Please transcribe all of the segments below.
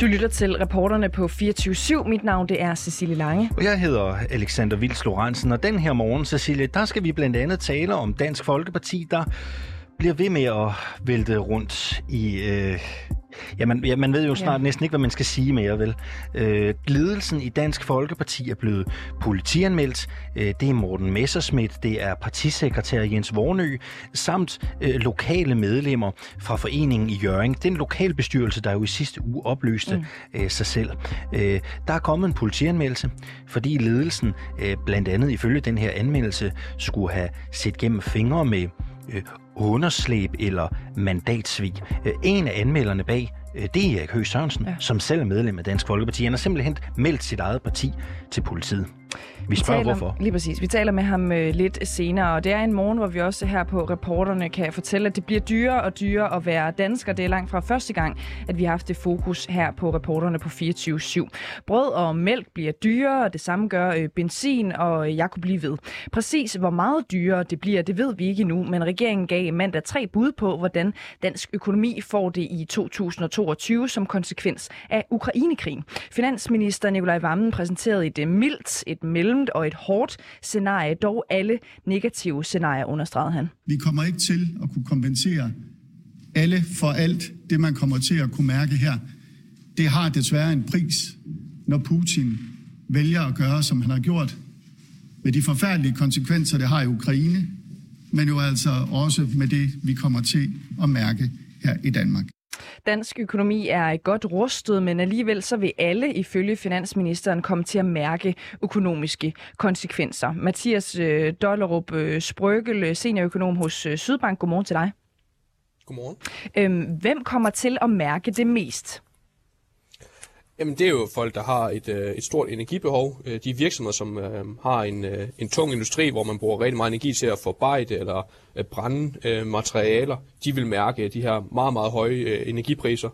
Du lytter til reporterne på 24-7. Mit navn det er Cecilie Lange. Og jeg hedder Alexander Vils Lorentzen, og den her morgen, Cecilie, der skal vi blandt andet tale om Dansk Folkeparti, der bliver ved med at vælte rundt i... Øh, ja, man, ja, man ved jo snart ja. næsten ikke, hvad man skal sige mere, vel? Øh, ledelsen i Dansk Folkeparti er blevet politianmeldt. Øh, det er Morten Messerschmidt, det er partisekretær Jens Vornø, samt øh, lokale medlemmer fra foreningen i Jøring. Den lokalbestyrelse, der jo i sidste uge opløste mm. øh, sig selv. Øh, der er kommet en politianmeldelse, fordi ledelsen, øh, blandt andet ifølge den her anmeldelse, skulle have set gennem fingre med øh, underslæb eller mandatsvig. Øh, en af anmelderne bag, øh, det er Erik Høgh Sørensen, ja. som selv er medlem af Dansk Folkeparti. Han har simpelthen meldt sit eget parti til politiet. Vi spørger taler, hvorfor. Lige præcis. Vi taler med ham øh, lidt senere, og det er en morgen, hvor vi også her på reporterne kan fortælle, at det bliver dyrere og dyrere at være dansker. Det er langt fra første gang, at vi har haft det fokus her på reporterne på 24-7. Brød og mælk bliver dyrere, og det samme gør øh, benzin, og jeg kunne blive ved. Præcis hvor meget dyrere det bliver, det ved vi ikke endnu, men regeringen gav mandag tre bud på, hvordan dansk økonomi får det i 2022 som konsekvens af Ukrainekrigen. Finansminister Nikolaj Vammen præsenterede et mildt, et mellemt og et hårdt scenarie, dog alle negative scenarier, understregede han. Vi kommer ikke til at kunne kompensere alle for alt det, man kommer til at kunne mærke her. Det har desværre en pris, når Putin vælger at gøre, som han har gjort, med de forfærdelige konsekvenser, det har i Ukraine, men jo altså også med det, vi kommer til at mærke her i Danmark. Dansk økonomi er godt rustet, men alligevel så vil alle ifølge finansministeren komme til at mærke økonomiske konsekvenser. Mathias øh, Dollerup øh, Sprøgel, seniorøkonom hos øh, Sydbank. Godmorgen til dig. Godmorgen. Øhm, hvem kommer til at mærke det mest? Jamen det er jo folk, der har et, øh, et stort energibehov. Øh, de virksomheder, som øh, har en, øh, en tung industri, hvor man bruger rigtig meget energi til at forarbejde eller øh, brænde øh, materialer, de vil mærke de her meget, meget høje øh, energipriser.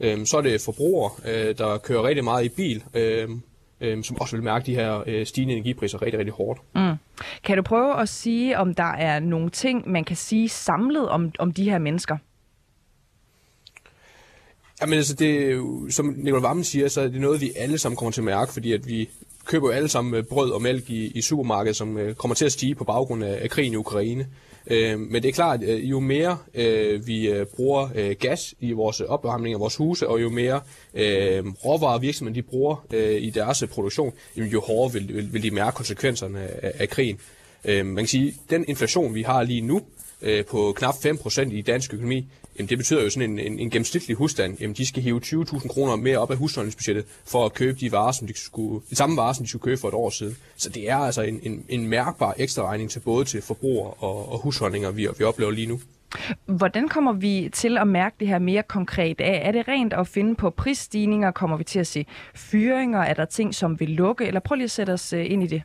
Øh, så er det forbrugere, øh, der kører rigtig meget i bil, øh, øh, som også vil mærke de her øh, stigende energipriser rigtig, rigtig hårdt. Mm. Kan du prøve at sige, om der er nogle ting, man kan sige samlet om, om de her mennesker? Jamen altså, det som Nicolai Vammen siger, så er det noget, vi alle sammen kommer til at mærke, fordi at vi køber jo alle sammen øh, brød og mælk i, i supermarkedet, som øh, kommer til at stige på baggrund af, af krigen i Ukraine. Øh, men det er klart, at øh, jo mere øh, vi øh, bruger øh, gas i vores opvarmning af vores huse, og jo mere øh, råvarer virksomheden de bruger øh, i deres produktion, jo hårdere vil, vil, vil de mærke konsekvenserne af, af krigen. Øh, man kan sige, den inflation, vi har lige nu, øh, på knap 5% i dansk økonomi, jamen det betyder jo sådan en, en, en gennemsnitlig husstand, jamen de skal hive 20.000 kroner mere op af husholdningsbudgettet for at købe de varer, som de skulle, de samme varer, som de skulle købe for et år siden. Så det er altså en, en, en mærkbar ekstra regning til både til forbrugere og, og husholdninger, vi, vi oplever lige nu. Hvordan kommer vi til at mærke det her mere konkret? Er det rent at finde på prisstigninger? Kommer vi til at se fyringer? Er der ting, som vil lukke? Eller prøv lige at sætte os øh, ind i det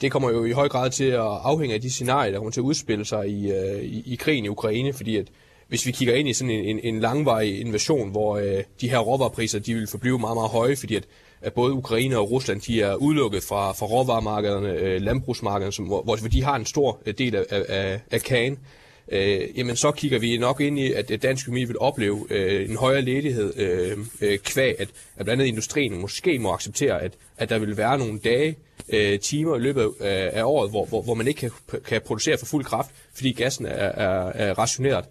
det kommer jo i høj grad til at afhænge af de scenarier, der kommer til at udspille sig i, øh, i, i krigen i Ukraine, fordi at hvis vi kigger ind i sådan en, en, en langvarig invasion, hvor øh, de her råvarepriser de vil forblive meget, meget høje, fordi at, at både Ukraine og Rusland de er udelukket fra, fra råvaremarkederne, øh, landbrugsmarkederne, som, hvor, hvor de har en stor øh, del af, af, af kagen, øh, jamen så kigger vi nok ind i, at dansk økonomi vil opleve øh, en højere ledighed øh, øh, kvæg, at, at blandt andet industrien måske må acceptere, at, at der vil være nogle dage, øh, timer i løbet af, af året, hvor, hvor, hvor man ikke kan, kan producere for fuld kraft, fordi gassen er, er, er rationeret.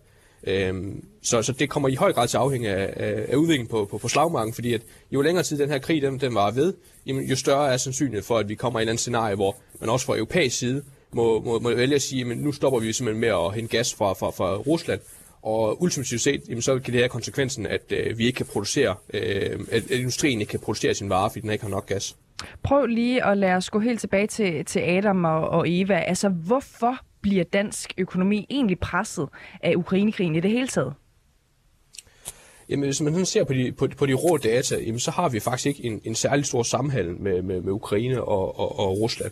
Øhm, så, så det kommer i høj grad til at afhænge af, af, af udviklingen på, på, på slagmarken, fordi at jo længere tid den her krig den, den var ved, jamen, jo større er sandsynligheden for, at vi kommer i et eller andet scenarie, hvor man også fra europæisk side må, må, må vælge at sige, at nu stopper vi simpelthen med at hente gas fra, fra, fra Rusland, og ultimativt set, jamen, så kan det have konsekvensen, at øh, vi ikke kan producere, øh, at, at industrien ikke kan producere sin varer, fordi den ikke har nok gas. Prøv lige at lade os gå helt tilbage til, til Adam og, og Eva. Altså, hvorfor bliver dansk økonomi egentlig presset af Ukrainekrigen i det hele taget? Jamen, hvis man ser på de, på, på de rå data, jamen, så har vi faktisk ikke en, en særlig stor sammenhæng med, med, med Ukraine og, og, og Rusland.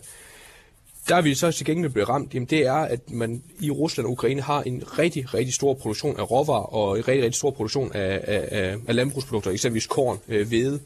Der er vi så til gengæld blevet ramt, jamen det er, at man i Rusland og Ukraine har en rigtig, rigtig stor produktion af råvarer og en rigtig, rigtig stor produktion af, af, af landbrugsprodukter, eksempelvis korn, øh, hvede.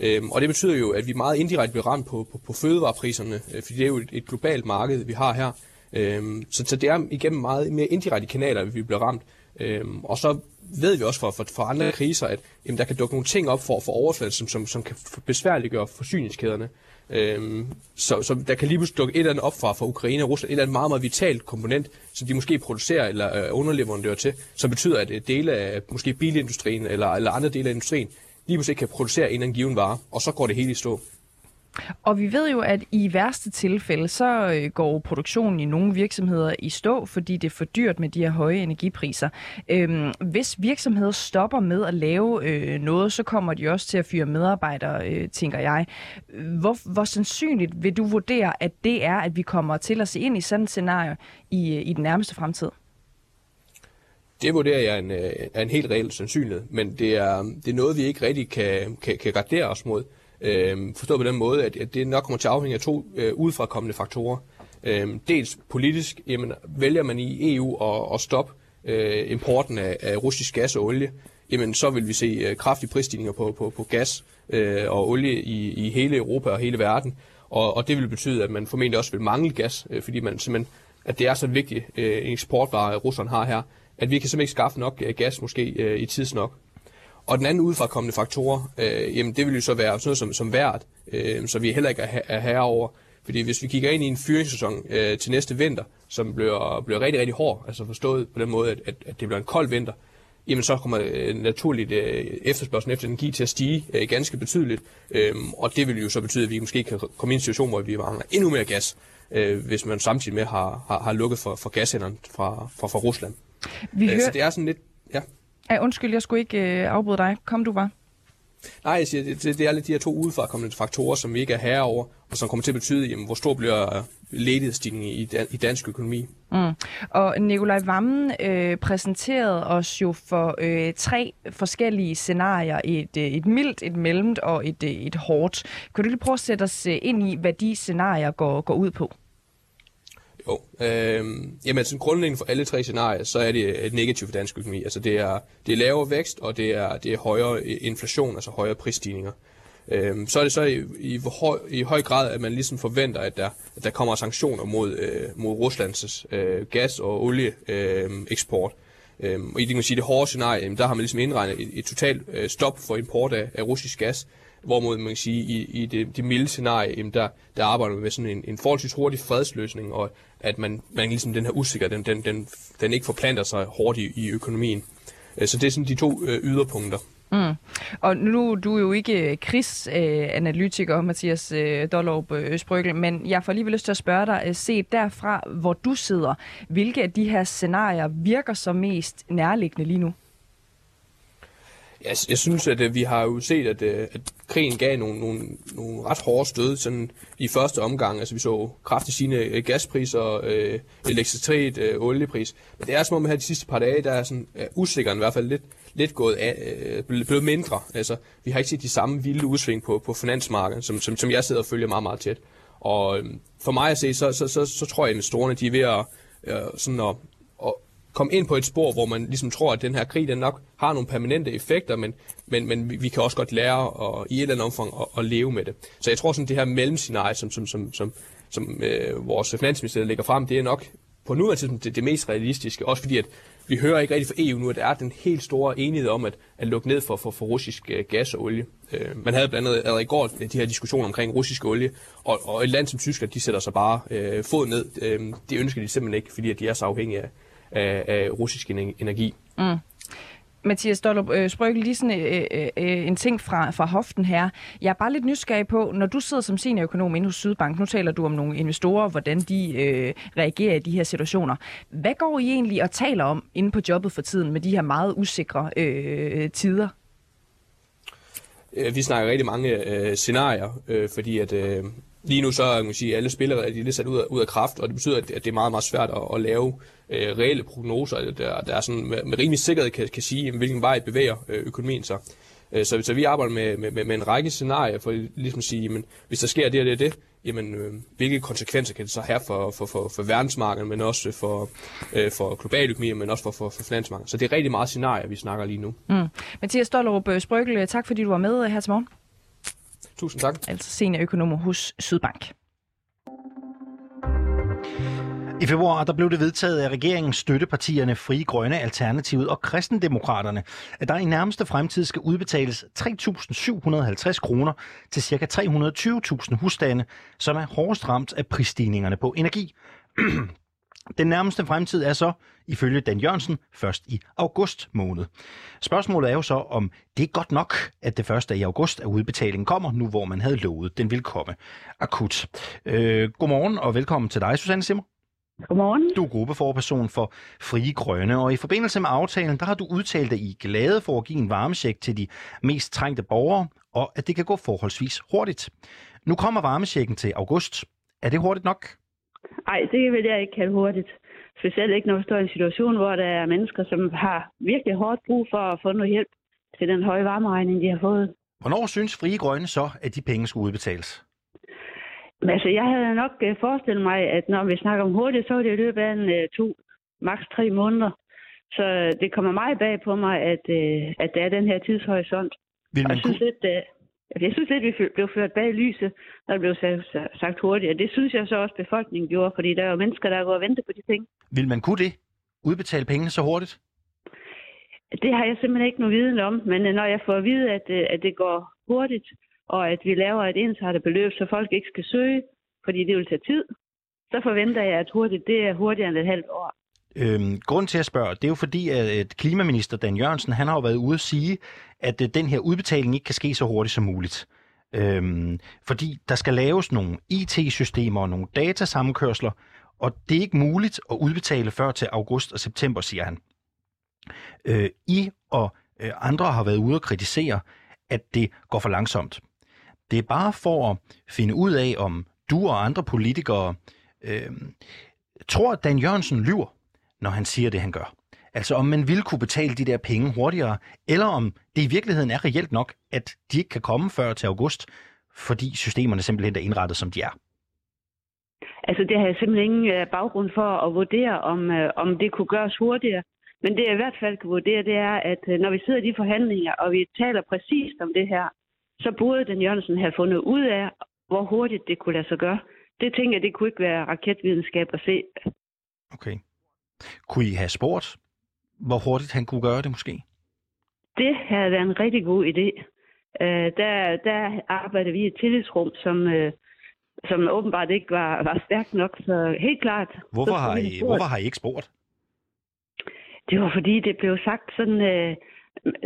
Øhm, og det betyder jo, at vi meget indirekte bliver ramt på, på, på fødevarepriserne, øh, fordi det er jo et, et globalt marked, vi har her. Øhm, så, så det er igennem meget mere indirekte kanaler, vi bliver ramt. Øhm, og så ved vi også fra, fra, fra andre kriser, at jamen, der kan dukke nogle ting op for, for overfladen, som, som, som kan besværliggøre forsyningskæderne. Øhm, så, så der kan lige pludselig dukke et eller andet op fra, fra Ukraine og Rusland, et eller andet meget, meget vitalt komponent, som de måske producerer eller øh, underleverandører til, som betyder, at øh, dele af måske bilindustrien eller, eller andre dele af industrien lige pludselig kan producere en eller anden given vare, og så går det hele i stå. Og vi ved jo, at i værste tilfælde, så øh, går produktionen i nogle virksomheder i stå, fordi det er for dyrt med de her høje energipriser. Øhm, hvis virksomheder stopper med at lave øh, noget, så kommer de også til at fyre medarbejdere, øh, tænker jeg. Hvor, hvor sandsynligt vil du vurdere, at det er, at vi kommer til at se ind i sådan et scenarie i, øh, i den nærmeste fremtid? Det vurderer jeg en, øh, er en helt reel sandsynlighed, men det er, det er noget, vi ikke rigtig kan, kan, kan gardere os mod. Øh, forstået på den måde, at, at det nok kommer til at afhænge af to øh, udefrakommende faktorer. Øh, dels politisk, jamen, vælger man i EU at, at stoppe øh, importen af, af russisk gas og olie, jamen så vil vi se øh, kraftige prisstigninger på, på, på gas øh, og olie i, i hele Europa og hele verden. Og, og det vil betyde, at man formentlig også vil mangle gas, øh, fordi man simpelthen, at det er så vigtigt øh, en eksportvare, Rusland har her, at vi kan simpelthen ikke skaffe nok øh, gas måske øh, i tids nok. Og den anden udefrakommende faktor, øh, jamen det vil jo så være sådan noget som, som værd, øh, så vi heller ikke er, er herre over. Fordi hvis vi kigger ind i en fyringssæson øh, til næste vinter, som bliver, bliver rigtig, rigtig hård, altså forstået på den måde, at, at, at det bliver en kold vinter, jamen så kommer øh, naturligt øh, efterspørgselen efter energi til at stige øh, ganske betydeligt. Øh, og det vil jo så betyde, at vi måske kan komme i en situation, hvor vi mangler endnu mere gas, øh, hvis man samtidig med har, har, har lukket for, for gashænderne fra, fra, fra Rusland. Vi øh, hører... Så det er sådan lidt... Ja. Ja, undskyld, jeg skulle ikke øh, afbryde dig. Kom du bare. Nej, jeg siger, det, det er lidt de her to udefrakommende faktorer, som vi ikke er herre over, og som kommer til at betyde, jamen, hvor stor bliver ledighedsstigningen i, i dansk økonomi. Mm. Og Nikolaj Vammen øh, præsenterede os jo for øh, tre forskellige scenarier. Et, øh, et mildt, et mellemt og et, øh, et hårdt. Kan du lige prøve at sætte os øh, ind i, hvad de scenarier går, går ud på? Jo, Øhm, jamen sådan grundlæggende for alle tre scenarier, så er det et negativt for dansk økonomi. Altså det er, det er lavere vækst, og det er, det er højere øh, inflation, altså højere prisstigninger. Øhm, så er det så i, i, høj, i høj grad, at man ligesom forventer, at der, at der kommer sanktioner mod, øh, mod Ruslands øh, gas- og olieeksport. Øh, og i det, kan man sige, det hårde scenarie, jamen, der har man ligesom indregnet et, et totalt øh, stop for import af, af russisk gas, Hvorimod man kan sige, i, i det, det milde scenarie, jamen der, der arbejder man med sådan en, en forholdsvis hurtig fredsløsning, og at man, man ligesom den her usikker, den, den, den, den ikke forplanter sig hurtigt i økonomien. Øh, så det er sådan de to øh, yderpunkter. Mm. Og nu du er jo ikke øh, krigsanalytiker, øh, Mathias øh, Dollerup øh, Sprøgel, men jeg får alligevel lyst til at spørge dig, øh, set derfra, hvor du sidder, hvilke af de her scenarier virker så mest nærliggende lige nu? Jeg, jeg synes, at at vi har jo set, at, øh, at krigen gav nogle, nogle, nogle ret hårde stød sådan i første omgang. Altså vi så kraftigt sine øh, gaspriser, øh, elektricitet, øh, oliepris. Men det er som om her de sidste par dage, der er sådan uh, usikkeren i hvert fald lidt, lidt gået af, øh, blevet mindre. Altså vi har ikke set de samme vilde udsving på, på finansmarkedet, som, som, som jeg sidder og følger meget, meget tæt. Og øh, for mig at se, så, så, så, så tror jeg, at investorerne de er ved at, øh, sådan at, komme ind på et spor, hvor man ligesom tror, at den her krig den nok har nogle permanente effekter, men, men, men vi, vi kan også godt lære at, i et eller andet omfang at, at leve med det. Så jeg tror sådan, det her mellemscenarie, som, som, som, som, som øh, vores finansminister lægger frem, det er nok på nuværende tidspunkt det, det mest realistiske, også fordi at vi hører ikke rigtig fra EU nu, at der er den helt store enighed om at, at lukke ned for, for, for russisk øh, gas og olie. Øh, man havde blandt andet allerede i går de her diskussioner omkring russisk olie, og, og et land som Tyskland, de sætter sig bare øh, fod ned. Øh, det ønsker de simpelthen ikke, fordi at de er så afhængige af, af, af russisk energi. Mm. Mathias Dollup, øh, lige sådan øh, øh, øh, en ting fra, fra hoften her. Jeg er bare lidt nysgerrig på, når du sidder som seniorøkonom inde hos Sydbank, nu taler du om nogle investorer, hvordan de øh, reagerer i de her situationer. Hvad går I egentlig og taler om inde på jobbet for tiden med de her meget usikre øh, tider? Vi snakker rigtig mange øh, scenarier, øh, fordi at øh, lige nu så kan man sige, alle spillere er lidt sat ud af, ud af kraft, og det betyder, at det er meget, meget svært at, at lave øh, reelle prognoser, der, der er sådan med, med rimelig sikkerhed kan, kan sige, hvilken vej bevæger øh, økonomien sig. Øh, så, så vi arbejder med, med, med en række scenarier for ligesom at sige, jamen, hvis der sker det og det og det, jamen, øh, hvilke konsekvenser kan det så have for, for, for, for verdensmarkedet, men også for, øh, for global økonomi, men også for, for, for finansmarkedet. Så det er rigtig meget scenarier, vi snakker lige nu. Mm. Mathias Stollerup Sprøgel, tak fordi du var med øh, her til morgen. Tusind tak. Altså seniorøkonom hos Sydbank. I februar der blev det vedtaget af regeringens støttepartierne Frie Grønne, Alternativet og Kristendemokraterne, at der i nærmeste fremtid skal udbetales 3.750 kroner til ca. 320.000 husstande, som er hårdest ramt af prisstigningerne på energi. Den nærmeste fremtid er så, ifølge Dan Jørgensen, først i august måned. Spørgsmålet er jo så, om det er godt nok, at det første i august, at udbetalingen kommer, nu hvor man havde lovet, den vil komme akut. Øh, godmorgen og velkommen til dig, Susanne Simmer. Godmorgen. Du er gruppeforperson for Frie Grønne, og i forbindelse med aftalen, der har du udtalt dig i glade for at give en varmesjek til de mest trængte borgere, og at det kan gå forholdsvis hurtigt. Nu kommer varmesjekken til august. Er det hurtigt nok? Nej, det vil jeg ikke kalde hurtigt. Specielt ikke, når vi står i en situation, hvor der er mennesker, som har virkelig hårdt brug for at få noget hjælp til den høje varmeregning, de har fået. Hvornår synes Frie Grønne så, at de penge skulle udbetales? Men altså, jeg havde nok øh, forestillet mig, at når vi snakker om hurtigt, så er det i løbet af en øh, to, maks tre måneder. Så det kommer meget bag på mig, at, øh, at der er den her tidshorisont. Vil man jeg synes kunne... lidt, jeg synes lidt, vi blev ført bag lyset, når det blev sagt, sagt hurtigt. Og det synes jeg så også, befolkningen gjorde, fordi der er jo mennesker, der går og venter på de ting. Vil man kunne det? Udbetale pengene så hurtigt? Det har jeg simpelthen ikke nogen viden om, men øh, når jeg får at vide, at, øh, at det går hurtigt, og at vi laver et ensartet beløb, så folk ikke skal søge, fordi det vil tage tid, så forventer jeg, at hurtigt, det er hurtigere end et halvt år. Øhm, grund til at spørge, det er jo fordi, at klimaminister Dan Jørgensen, han har jo været ude at sige, at øh, den her udbetaling ikke kan ske så hurtigt som muligt. Øhm, fordi der skal laves nogle IT-systemer og nogle datasammenkørsler, og det er ikke muligt at udbetale før til august og september, siger han. Øh, I og øh, andre har været ude og kritisere, at det går for langsomt. Det er bare for at finde ud af, om du og andre politikere øh, tror, at Dan Jørgensen lyver, når han siger det, han gør. Altså om man ville kunne betale de der penge hurtigere, eller om det i virkeligheden er reelt nok, at de ikke kan komme før til august, fordi systemerne simpelthen er indrettet, som de er. Altså, det har jeg simpelthen ingen øh, baggrund for at vurdere, om, øh, om det kunne gøres hurtigere. Men det jeg i hvert fald kan vurdere, det er, at øh, når vi sidder i de forhandlinger, og vi taler præcist om det her, så burde den Jørgensen have fundet ud af, hvor hurtigt det kunne lade sig gøre. Det tænker jeg, det kunne ikke være raketvidenskab at se. Okay. Kunne I have spurgt, hvor hurtigt han kunne gøre det måske? Det havde været en rigtig god idé. Øh, der, der arbejder vi i et tillidsrum, som, øh, som åbenbart ikke var, var stærkt nok. Så helt klart. Hvorfor så har, I, hvorfor har I ikke spurgt? Det var fordi, det blev sagt sådan øh,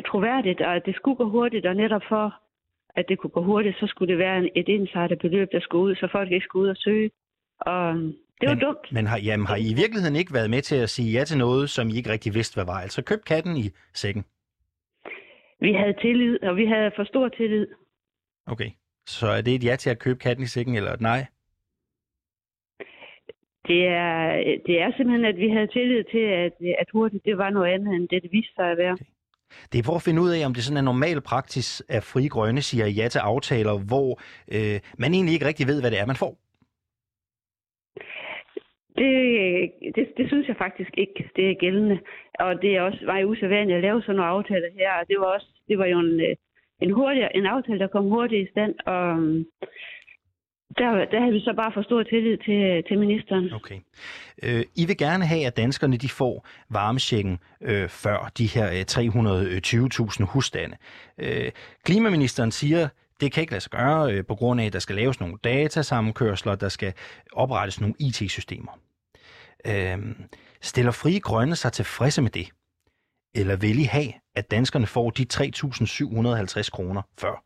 troværdigt, og det skulle gå hurtigt, og netop for, at det kunne gå hurtigt, så skulle det være en, et indsattet beløb, der skulle ud, så folk ikke skulle ud og søge. Og det var men, dumt. Men har, jamen, har I i virkeligheden ikke været med til at sige ja til noget, som I ikke rigtig vidste, hvad var? Altså køb katten i sækken. Vi havde tillid, og vi havde for stor tillid. Okay. Så er det et ja til at købe katten i sækken, eller et nej? Det er, det er simpelthen, at vi havde tillid til, at, at hurtigt det var noget andet, end det, det viste sig at være. Det er for at finde ud af, om det sådan er normal praksis, at Frie Grønne siger ja til aftaler, hvor øh, man egentlig ikke rigtig ved, hvad det er, man får. Det, det, det synes jeg faktisk ikke, det er gældende. Og det er også meget usædvanligt at lave sådan nogle aftaler her. Og det var også, det var jo en, øh, en, hurtig, en aftale, der kom hurtigt i stand. Og øh, der, der havde vi så bare for stor tillid til, til ministeren. Okay. Øh, I vil gerne have, at danskerne de får varmesjekken øh, før de her øh, 320.000 øh, husstande. Øh, klimaministeren siger, det kan ikke lade sig gøre, øh, på grund af, at der skal laves nogle datasammenkørsler, der skal oprettes nogle IT-systemer. Øh, stiller Frie Grønne sig tilfredse med det? Eller vil I have, at danskerne får de 3.750 kroner før?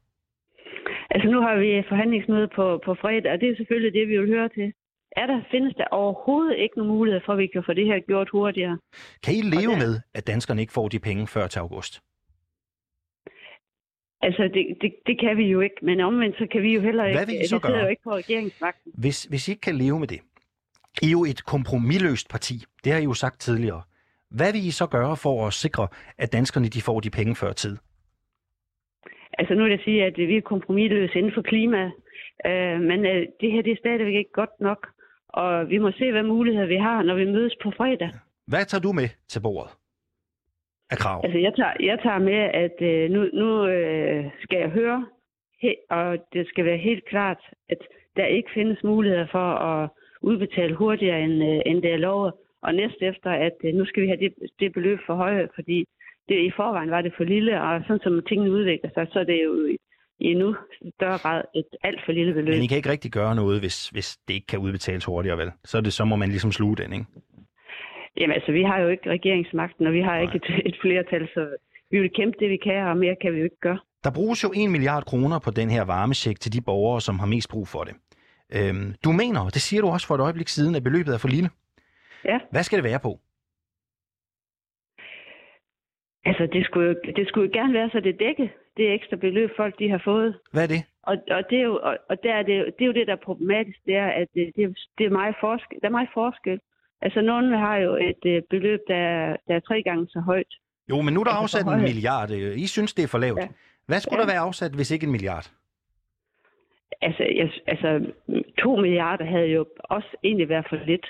Altså nu har vi forhandlingsmøde på, på fredag, og det er selvfølgelig det, vi vil høre til. Er der, findes der overhovedet ikke nogen mulighed for, at vi kan få det her gjort hurtigere? Kan I leve der- med, at danskerne ikke får de penge før til august? Altså, det, det, det kan vi jo ikke, men omvendt så kan vi jo heller ikke... Hvad vil I så gøre? jo ikke på regeringsmagten. Hvis, hvis I ikke kan leve med det, I er jo et kompromilløst parti. Det har I jo sagt tidligere. Hvad vil I så gøre for at sikre, at danskerne de får de penge før tid? Altså nu vil jeg sige, at vi er kompromisløse inden for klimaet, øh, men øh, det her det er stadigvæk ikke godt nok, og vi må se, hvad muligheder vi har, når vi mødes på fredag. Hvad tager du med til bordet af krav? Altså jeg tager, jeg tager med, at øh, nu, nu øh, skal jeg høre, he, og det skal være helt klart, at der ikke findes muligheder for at udbetalt hurtigere, end, øh, end det er lovet. Og næst efter, at øh, nu skal vi have det, det beløb for højere, fordi det, i forvejen var det for lille, og sådan som tingene udvikler sig, så er det jo i, i endnu større grad et alt for lille beløb. Men I kan ikke rigtig gøre noget, hvis, hvis det ikke kan udbetales hurtigere, vel? Så, det, så må man ligesom sluge den, ikke? Jamen altså, vi har jo ikke regeringsmagten, og vi har Nej. ikke et, et flertal, så vi vil kæmpe det, vi kan, og mere kan vi jo ikke gøre. Der bruges jo 1 milliard kroner på den her varmesjek til de borgere, som har mest brug for det. Øhm, du mener, og det siger du også for et øjeblik siden, at beløbet er for lille. Ja. Hvad skal det være på? Altså, det skulle, jo, det skulle jo gerne være, så det dækker det ekstra beløb, folk de har fået. Hvad er det? Og, og, det, er jo, og, og der er det, det er jo det, der er problematisk, det er, at det, det, det er meget forskel, der er meget forskel. Altså, nogen har jo et øh, beløb, der er, der er tre gange så højt. Jo, men nu er der altså, afsat en milliard. I synes, det er for lavt. Ja. Hvad skulle ja. der være afsat, hvis ikke en milliard? Altså, jeg, altså, to milliarder havde jo også egentlig været for lidt.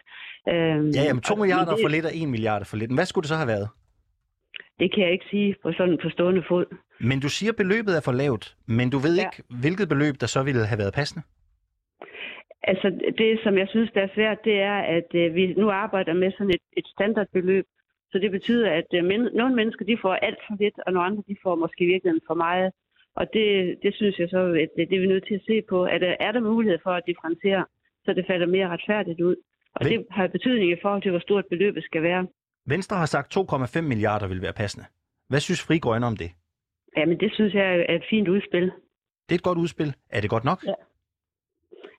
Øhm, ja, jamen to milliarder det, for lidt og en milliard for lidt. Men hvad skulle det så have været? Det kan jeg ikke sige på sådan på stående fod. Men du siger, at beløbet er for lavt, men du ved ja. ikke, hvilket beløb, der så ville have været passende? Altså, det, som jeg synes, der er svært, det er, at øh, vi nu arbejder med sådan et, et standardbeløb. Så det betyder, at øh, men, nogle mennesker, de får alt for lidt, og nogle andre, de får måske virkelig for meget. Og det, det synes jeg så, at det, det er vi nødt til at se på. Er der, er der mulighed for at differentiere, så det falder mere retfærdigt ud? Og det har betydning i forhold til, hvor stort beløbet skal være. Venstre har sagt 2,5 milliarder vil være passende. Hvad synes Fri Grønne om det? Jamen, det synes jeg er et fint udspil. Det er et godt udspil. Er det godt nok? Ja.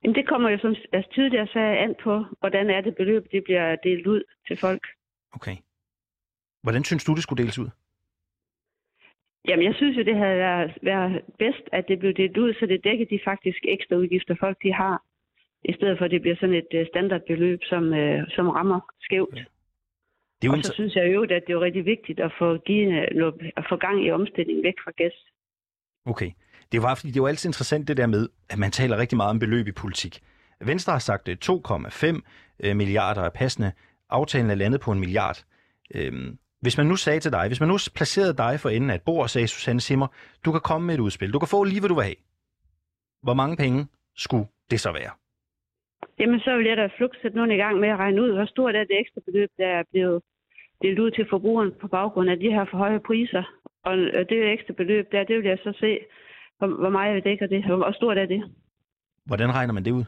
Jamen, det kommer jo som altså, tidligere sagde an på, hvordan er det beløb, det bliver delt ud til folk. Okay. Hvordan synes du, det skulle deles ud? Jamen, jeg synes jo, det havde været, været bedst, at det blev delt ud, så det dækker de faktisk ekstra udgifter, folk de har, i stedet for, at det bliver sådan et uh, standardbeløb, som, uh, som rammer skævt. Ja. Det er jo og så synes jeg jo, at det er rigtig vigtigt at få, give, at få gang i omstillingen væk fra gas. Okay. Det jo, fordi det jo altid interessant det der med, at man taler rigtig meget om beløb i politik. Venstre har sagt 2,5 milliarder er passende. Aftalen er landet på en milliard. Øhm, hvis man nu sagde til dig, hvis man nu placerede dig for enden af et bord og sagde, Susanne Simmer, du kan komme med et udspil, du kan få lige, hvad du vil have. Hvor mange penge skulle det så være? Jamen, så vil jeg da flugt sætte nogen i gang med at regne ud, hvor stort er det ekstra beløb, der er blevet delt ud til forbrugeren på baggrund af de her for høje priser. Og det ekstra beløb der, det vil jeg så se, hvor meget dækker det, hvor stort er det. Hvordan regner man det ud?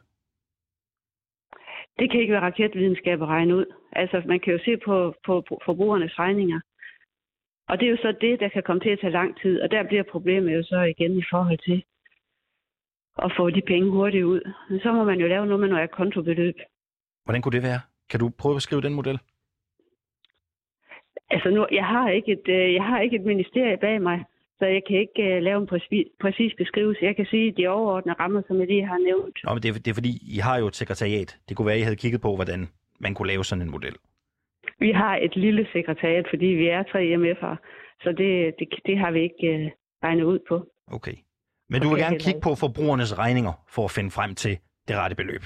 Det kan ikke være raketvidenskab at regne ud. Altså, man kan jo se på, på, på forbrugernes regninger. Og det er jo så det, der kan komme til at tage lang tid. Og der bliver problemet jo så igen i forhold til at få de penge hurtigt ud. Men så må man jo lave noget med noget kontobeløb. Hvordan kunne det være? Kan du prøve at beskrive den model? Altså nu, jeg har ikke et, øh, jeg har ikke et ministerie bag mig, så jeg kan ikke uh, lave en præcis, præcis beskrivelse. Jeg kan sige de overordnede rammer, som jeg lige har nævnt. Nå, men det, er, det er fordi, I har jo et sekretariat. Det kunne være, I havde kigget på, hvordan man kunne lave sådan en model. Vi har et lille sekretariat, fordi vi er tre MF'ere, så det, det, det har vi ikke uh, regnet ud på. Okay. Men du vil gerne kigge på forbrugernes regninger for at finde frem til det rette beløb?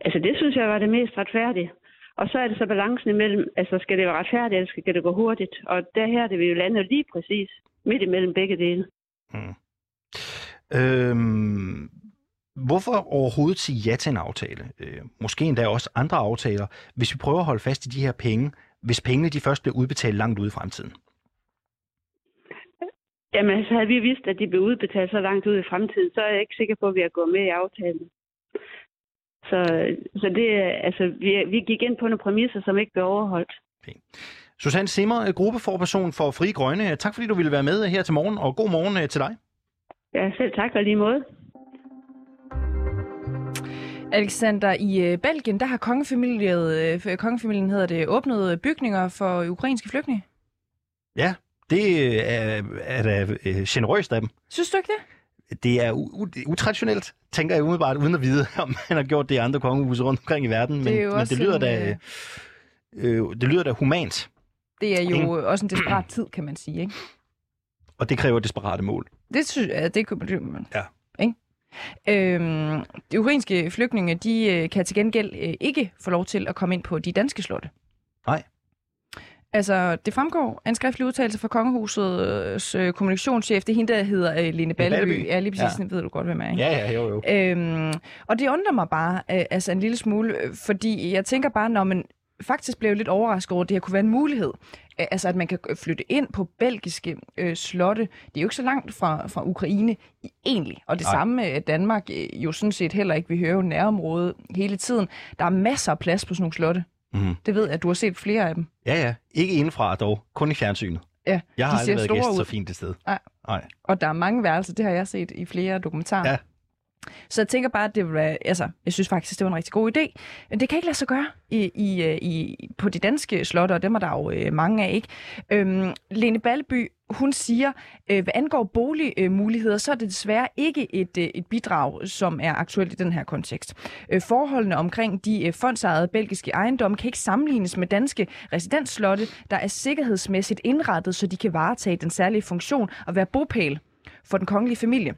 Altså, det synes jeg var det mest retfærdige. Og så er det så balancen imellem, altså skal det være retfærdigt, eller skal det gå hurtigt? Og der her det vil jo lande lige præcis midt imellem begge dele. Hmm. Øhm, hvorfor overhovedet sige ja til en aftale? Øh, måske endda også andre aftaler, hvis vi prøver at holde fast i de her penge, hvis pengene de først bliver udbetalt langt ude i fremtiden? Jamen, så havde vi vidst, at de blev udbetalt så langt ud i fremtiden, så er jeg ikke sikker på, at vi har gået med i aftalen. Så, så det, altså, vi, vi gik ind på nogle præmisser, som ikke blev overholdt. Okay. Susanne Simmer, gruppeforperson for Fri Grønne. Tak fordi du ville være med her til morgen, og god morgen øh, til dig. Ja, selv tak og lige måde. Alexander, i øh, Belgien, der har kongefamilien, øh, kongefamilien hedder det, åbnet bygninger for ukrainske flygtninge. Ja, det er, er da generøst af dem. Synes du ikke det? det er utraditionelt, tænker jeg umiddelbart, uden at vide, om man har gjort det i andre kongehuse rundt omkring i verden. Men det, men det lyder da... Øh, øh, det lyder da humant. Det er jo ikke? også en desperat tid, kan man sige, ikke? Og det kræver desperate mål. Det synes jeg, det kunne man. Ja. Ikke? Øhm, de ukrainske flygtninge, de øh, kan til gengæld øh, ikke få lov til at komme ind på de danske slotte. Nej. Altså, det fremgår af en skriftlig udtalelse fra Kongehusets øh, kommunikationschef. Det er hende, der hedder øh, Lene Balleby. Balleby. Ja, lige præcis. Ja. ved du godt, hvem er, ikke? Ja, ja, jo, jo. Øhm, og det undrer mig bare øh, altså en lille smule, øh, fordi jeg tænker bare, når man faktisk blev lidt overrasket over, at det her kunne være en mulighed. Øh, Altså, at man kan flytte ind på belgiske øh, slotte. Det er jo ikke så langt fra, fra Ukraine egentlig. Og det Nej. Samme med at Danmark øh, jo sådan set heller ikke. Vi hører jo nærområdet hele tiden. Der er masser af plads på sådan nogle slotte. Mhm. Det ved jeg, at du har set flere af dem. Ja, ja. Ikke indenfra dog. Kun i fjernsynet. Ja, Jeg har aldrig ser været gæst ud. så fint et sted. Nej. Nej. Og der er mange værelser, det har jeg set i flere dokumentarer. Ja. Så jeg tænker bare, at det vil være, altså, jeg synes faktisk, det var en rigtig god idé. Men det kan ikke lade sig gøre i, i, øh, i, på de danske slotte, og dem er der jo øh, mange af, ikke? Øhm, Lene Balleby, hun siger, øh, hvad angår boligmuligheder, så er det desværre ikke et, øh, et bidrag, som er aktuelt i den her kontekst. Øh, forholdene omkring de øh, fondsejede belgiske ejendomme kan ikke sammenlignes med danske residensslotte, der er sikkerhedsmæssigt indrettet, så de kan varetage den særlige funktion og være bopæl for den kongelige familie.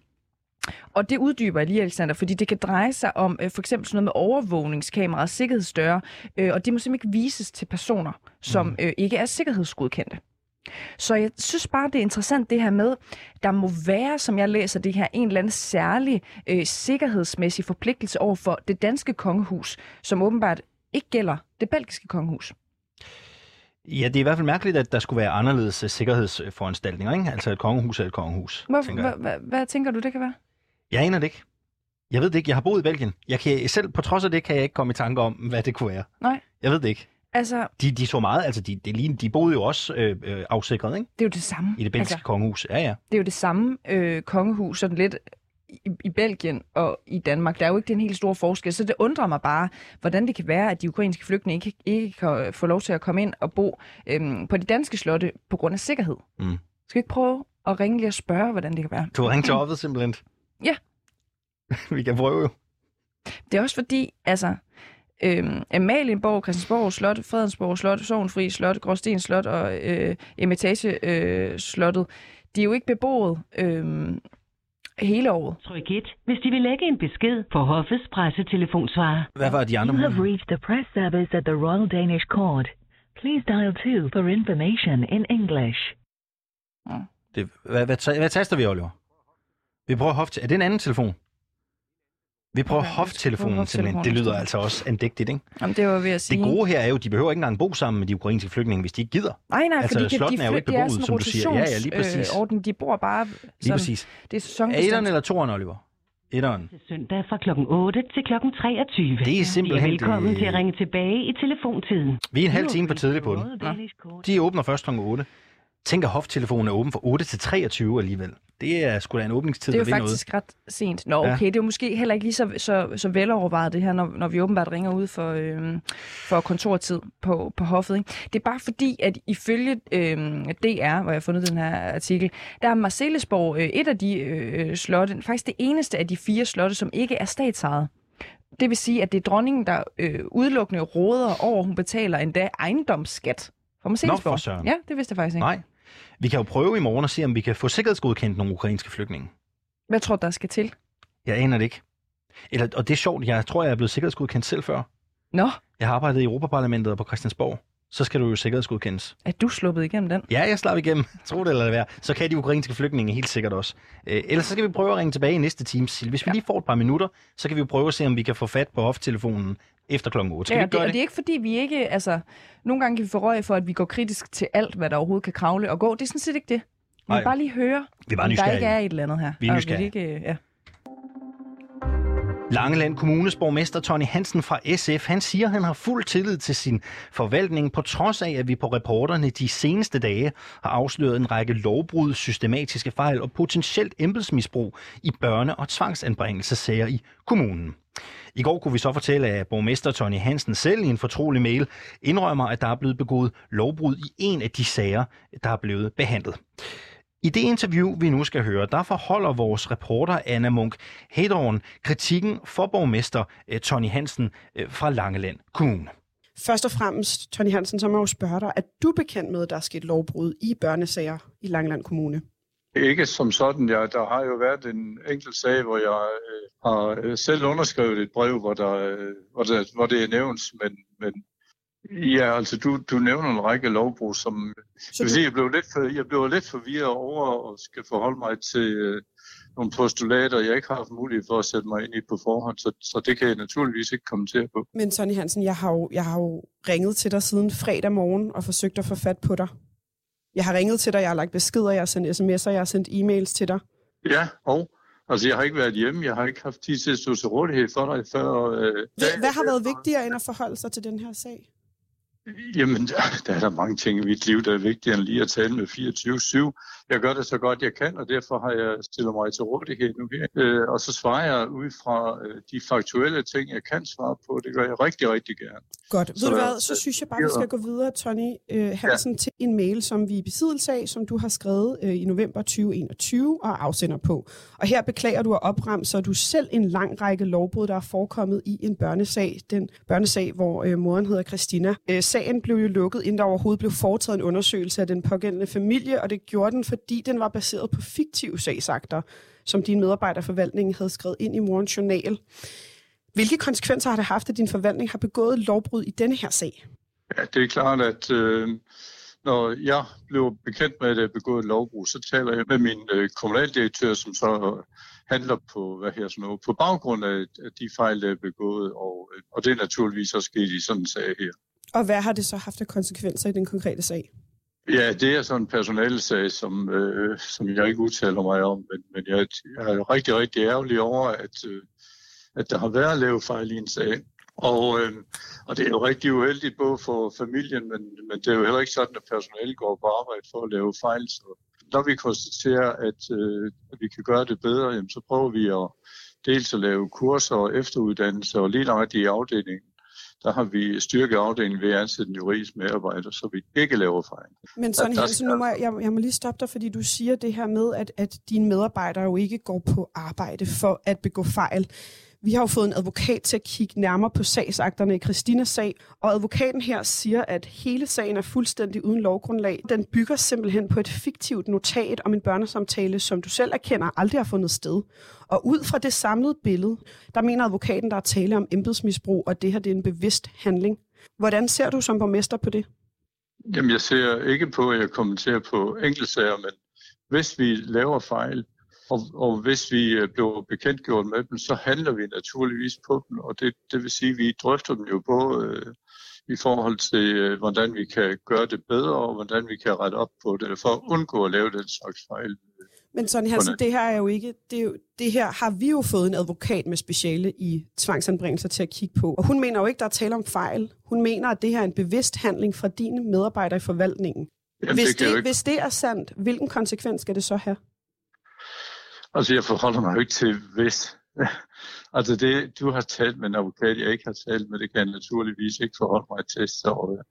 Og det uddyber jeg lige, Alexander, fordi det kan dreje sig om øh, for eksempel sådan noget med overvågningskameraer og sikkerhedsdøre, øh, og det må simpelthen ikke vises til personer, som øh, ikke er sikkerhedsgodkendte. Så jeg synes bare, det er interessant det her med, der må være, som jeg læser det her, en eller anden særlig øh, sikkerhedsmæssig forpligtelse over for det danske kongehus, som åbenbart ikke gælder det belgiske kongehus. Ja, det er i hvert fald mærkeligt, at der skulle være anderledes øh, sikkerhedsforanstaltninger, ikke? Altså et kongehus er et kongehus, hvad tænker du, det kan være? Jeg aner det ikke. Jeg ved det ikke. Jeg har boet i Belgien. Jeg kan, selv på trods af det, kan jeg ikke komme i tanke om, hvad det kunne være. Nej. Jeg ved det ikke. Altså, De, de så meget, altså de, de, lignede- de boede jo også øh, øh, afsikret, ikke? det er jo det samme. I det belgiske altså, kongehus. Ja, ja. det er jo det samme øh, kongehus, sådan lidt i, i Belgien og i Danmark. Der er jo ikke den helt store forskel, så det undrer mig bare, hvordan det kan være, at de ukrainske flygtninge ikke, ikke kan få lov til at komme ind og bo øhm, på de danske slotte på grund af sikkerhed. Mm. Skal vi ikke prøve at ringe lige og spørge, hvordan det kan være? Du har ringet til offet simpelthen. Ja. Vi kan prøve jo. Det er også fordi, altså, øhm, Amalienborg, Christiansborg Slot, Fredensborg Slot, Sovnfri Slot, Gråsten Slot og øh, Emitage øh, Slottet, de er jo ikke beboet øhm, hele året. Tryk 1, hvis de vil lægge en besked for hoffets pressetelefonsvarer. Hvad var de andre You have reached the press service at the Royal Danish Court. Please dial 2 for information in English. Det, hvad, hvad, hvad taster vi, Oliver? Vi prøver hoft... Er det en anden telefon? Vi prøver skal hoftelefonen simpelthen. Det lyder altså også andægtigt, ikke? Jamen, det var ved at sige. Det gode her er jo, at de behøver ikke engang bo sammen med de ukrainske flygtninge, hvis de ikke gider. Nej, nej, Altså, fordi de, slottene er jo ikke er beboet, sådan som du siger. Ja, ja, lige præcis. rotationsordning. De bor bare Lige sådan, præcis. det er Er sæsonbestemt. etteren eller toeren, Oliver? Etteren. Søndag fra kl. 8 til kl. 23. Det er I er simpelthen... velkommen det- til at ringe tilbage i telefontiden. Vi er en halv time for tidligt på den. Court. De åbner først kl. 8. Tænk, at hoftelefonen er åben fra 8 til 23 alligevel. Det er sgu da en åbningstid, Det er jo vil noget. faktisk ret sent. Nå, Ja. okay, det er jo måske heller ikke lige så, så, så velovervejet det her, når, når vi åbenbart ringer ud for, øhm, for kontortid på, på hoffet. Ikke? Det er bare fordi, at ifølge øhm, DR, hvor jeg har fundet den her artikel, der er Marcellesborg øh, et af de øh, slotte, faktisk det eneste af de fire slotte, som ikke er statsejet. Det vil sige, at det er dronningen, der øh, udelukkende råder over, hun betaler endda ejendomsskat for Marcellesborg. for søren. Ja, det vidste jeg faktisk ikke. Nej. Vi kan jo prøve i morgen at se, om vi kan få sikkerhedsgodkendt nogle ukrainske flygtninge. Hvad tror du, der skal til? Jeg aner det ikke. Eller, og det er sjovt, jeg tror, jeg er blevet sikkerhedsgodkendt selv før. Nå, Jeg har arbejdet i Europaparlamentet og på Christiansborg. Så skal du jo sikkerhedsgodkendes. er du sluppet igennem den? Ja, jeg slap igennem. Tro det eller lad være. Så kan de ukrainske flygtninge helt sikkert også. Øh, ellers så skal vi prøve at ringe tilbage i næste time. Sil. Hvis vi Ja. lige får et par minutter, så kan vi jo prøve at se, om vi kan få fat på hoftelefonen efter klokken 8. Skal ja, vi det, gøre og det? det er ikke fordi, vi ikke... Altså, nogle gange kan vi få røg for, at vi går kritisk til alt, hvad der overhovedet kan kravle og gå. Det er sådan set ikke det. Vi vil bare lige høre, Vi er bare om der ikke er et eller andet her. Vi er nysgerrige. Ikke, ja. Langeland Kommunes borgmester Tony Hansen fra SF, han siger, at han har fuld tillid til sin forvaltning, på trods af, at vi på reporterne de seneste dage har afsløret en række lovbrud, systematiske fejl og potentielt embedsmisbrug i børne- og tvangsanbringelsesager i kommunen. I går kunne vi så fortælle, at borgmester Tony Hansen selv i en fortrolig mail indrømmer, at der er blevet begået lovbrud i en af de sager, der er blevet behandlet. I det interview, vi nu skal høre, der forholder vores reporter Anna Munk Hedorn kritikken for borgmester eh, Tony Hansen eh, fra Langeland Kommune. Først og fremmest, Tony Hansen, så må jeg jo spørge dig, er du bekendt med, at der er sket lovbrud i børnesager i Langeland Kommune? Ikke som sådan. Ja, der har jo været en enkelt sag, hvor jeg øh, har øh, selv underskrevet et brev, hvor, der, øh, hvor, der, hvor det er nævnt, men, men Ja, altså du, du nævner en række lovbrug, som Så du- sige, jeg, blev lidt for, jeg blev lidt forvirret over at skal forholde mig til øh, nogle postulater, jeg ikke har haft mulighed for at sætte mig ind i på forhånd, så, så det kan jeg naturligvis ikke kommentere på. Men Sonny Hansen, jeg har, jo, jeg har jo ringet til dig siden fredag morgen og forsøgt at få fat på dig. Jeg har ringet til dig, jeg har lagt beskeder, jeg har sendt sms'er, jeg har sendt e-mails til dig. Ja, og altså jeg har ikke været hjemme, jeg har ikke haft tid til at stå til rådighed for dig før. Øh, Hvad, hvad har været vigtigere end at forholde sig til den her sag? Jamen, der, der er der mange ting i mit liv, der er vigtigere end lige at tale med 24-7. Jeg gør det så godt, jeg kan, og derfor har jeg stillet mig til rådighed nu her. Øh, og så svarer jeg ud fra øh, de faktuelle ting, jeg kan svare på. Det gør jeg rigtig, rigtig gerne. Godt. Ved Så- du hvad, så synes jeg bare, vi skal gå videre, Tony øh, Hansen, ja. til en mail, som vi er i besiddelse af, som du har skrevet øh, i november 2021 og afsender på. Og her beklager du at opremser du selv en lang række lovbrud, der er forekommet i en børnesag. Den børnesag, hvor øh, moren hedder Christina. Øh, sagen blev jo lukket, inden der overhovedet blev foretaget en undersøgelse af den pågældende familie, og det gjorde den, fordi den var baseret på fiktive sagsakter, som din medarbejderforvaltning havde skrevet ind i morens journal. Hvilke konsekvenser har det haft, at din forvaltning har begået lovbrud i denne her sag? Ja, det er klart, at øh, når jeg blev bekendt med, at jeg begået et lovbrug, så taler jeg med min øh, kommunaldirektør, som så handler på, hvad her sådan noget, på baggrund af, af de fejl, der er begået, og, øh, og det er naturligvis også sket i sådan en sag her. Og hvad har det så haft af konsekvenser i den konkrete sag? Ja, det er sådan en personalesag, som, øh, som jeg ikke udtaler mig om, men, men jeg, jeg er rigtig, rigtig ærgerlig over, at, øh, at der har været lavet fejl i en sag. Og, øh, og det er jo rigtig uheldigt både for familien, men, men det er jo heller ikke sådan, at personalet går på arbejde for at lave fejl. Så når vi konstaterer, at, øh, at vi kan gøre det bedre, jamen, så prøver vi at dels at lave kurser og efteruddannelse, og lige nok i afdelingen, der har vi styrket afdelingen ved at ansætte en juridisk medarbejder, så vi ikke laver fejl. Men Sonny Hansen, nu må jeg, jeg, jeg må lige stoppe dig, fordi du siger det her med, at, at dine medarbejdere jo ikke går på arbejde for at begå fejl. Vi har jo fået en advokat til at kigge nærmere på sagsakterne i Christinas sag, og advokaten her siger, at hele sagen er fuldstændig uden lovgrundlag. Den bygger simpelthen på et fiktivt notat om en børnesamtale, som du selv erkender aldrig har fundet sted. Og ud fra det samlede billede, der mener advokaten, der er tale om embedsmisbrug, og det her det er en bevidst handling. Hvordan ser du som borgmester på det? Jamen, jeg ser ikke på, at jeg kommenterer på enkeltsager, men hvis vi laver fejl, og, og hvis vi øh, bliver bekendtgjort med dem, så handler vi naturligvis på dem, og det, det vil sige, at vi drøfter dem jo både øh, i forhold til, øh, hvordan vi kan gøre det bedre, og hvordan vi kan rette op på det, for at undgå at lave den slags fejl. Men Sonny Hansen, Hvordan? det her er jo ikke, det, er jo, det her har vi jo fået en advokat med speciale i tvangsanbringelser til at kigge på. Og hun mener jo ikke, der er tale om fejl. Hun mener, at det her er en bevidst handling fra dine medarbejdere i forvaltningen. Jamen, hvis, det det, hvis det er sandt, hvilken konsekvens skal det så have? Altså, jeg forholder mig jo ikke til hvis. altså, det, du har talt med en advokat, jeg ikke har talt med, det kan jeg naturligvis ikke forholde mig til. Så øh,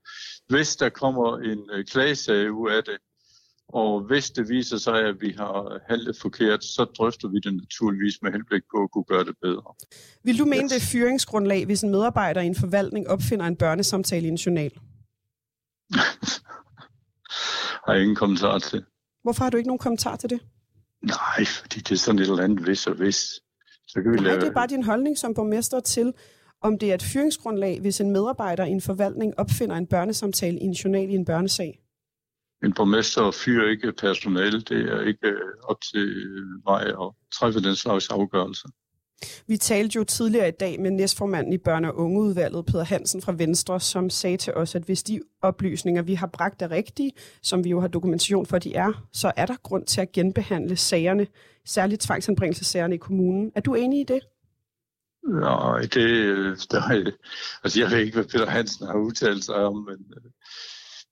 hvis der kommer en øh, klagesag ud af det, og hvis det viser sig, at vi har handlet forkert, så drøfter vi det naturligvis med henblik på at kunne gøre det bedre. Vil du mene, det er fyringsgrundlag, hvis en medarbejder i en forvaltning opfinder en børnesamtale i en journal? Har jeg ingen kommentar til. Hvorfor har du ikke nogen kommentar til det? Nej, fordi det er sådan et eller andet hvis og hvis. Så kan vi Nej, lave... det er bare din holdning som borgmester til, om det er et fyringsgrundlag, hvis en medarbejder i en forvaltning opfinder en børnesamtale i en journal i en børnesag. En borgmester fyrer ikke personale. Det er ikke øh, op til mig at træffe den slags afgørelser. Vi talte jo tidligere i dag med næstformanden i børne- og ungeudvalget, Peter Hansen fra Venstre, som sagde til os, at hvis de oplysninger, vi har bragt, er rigtige, som vi jo har dokumentation for, at de er, så er der grund til at genbehandle sagerne, særligt tvangsanbringelsessagerne i kommunen. Er du enig i det? Nej, det, der altså jeg ved ikke, hvad Peter Hansen har udtalt sig om, men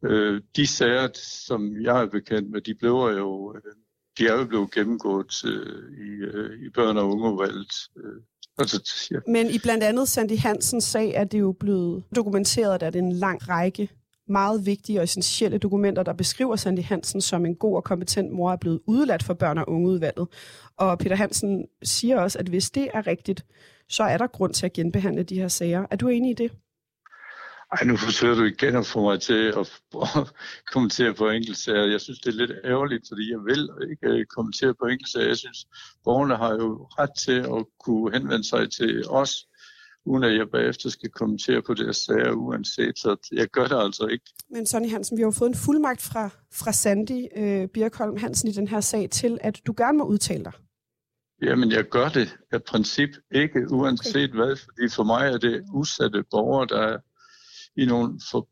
øh, øh de sager, som jeg er bekendt med, de blev jo, øh, de er jo blevet gennemgået øh, i, øh, i børn- og ungeudvalget. Øh, altså, ja. Men i blandt andet Sandy Hansens sag er det jo blevet dokumenteret, at det er en lang række meget vigtige og essentielle dokumenter, der beskriver Sandy Hansen som en god og kompetent mor, er blevet udeladt for børn- og ungeudvalget. Og Peter Hansen siger også, at hvis det er rigtigt, så er der grund til at genbehandle de her sager. Er du enig i det? Ej, nu forsøger du igen at få mig til at kommentere på enkeltsager. Jeg synes, det er lidt ærgerligt, fordi jeg vil ikke øh, kommentere på enkeltsager. Jeg synes, borgerne har jo ret til at kunne henvende sig til os uden at jeg bagefter skal kommentere på deres sager uanset, så jeg gør det altså ikke. Men Sonny Hansen, vi har jo fået en fuldmagt fra, fra Sandy øh, Birkholm Hansen i den her sag til, at du gerne må udtale dig. Jamen, jeg gør det af princip ikke, uanset okay. hvad, fordi for mig er det udsatte borgere, der er i nogle for,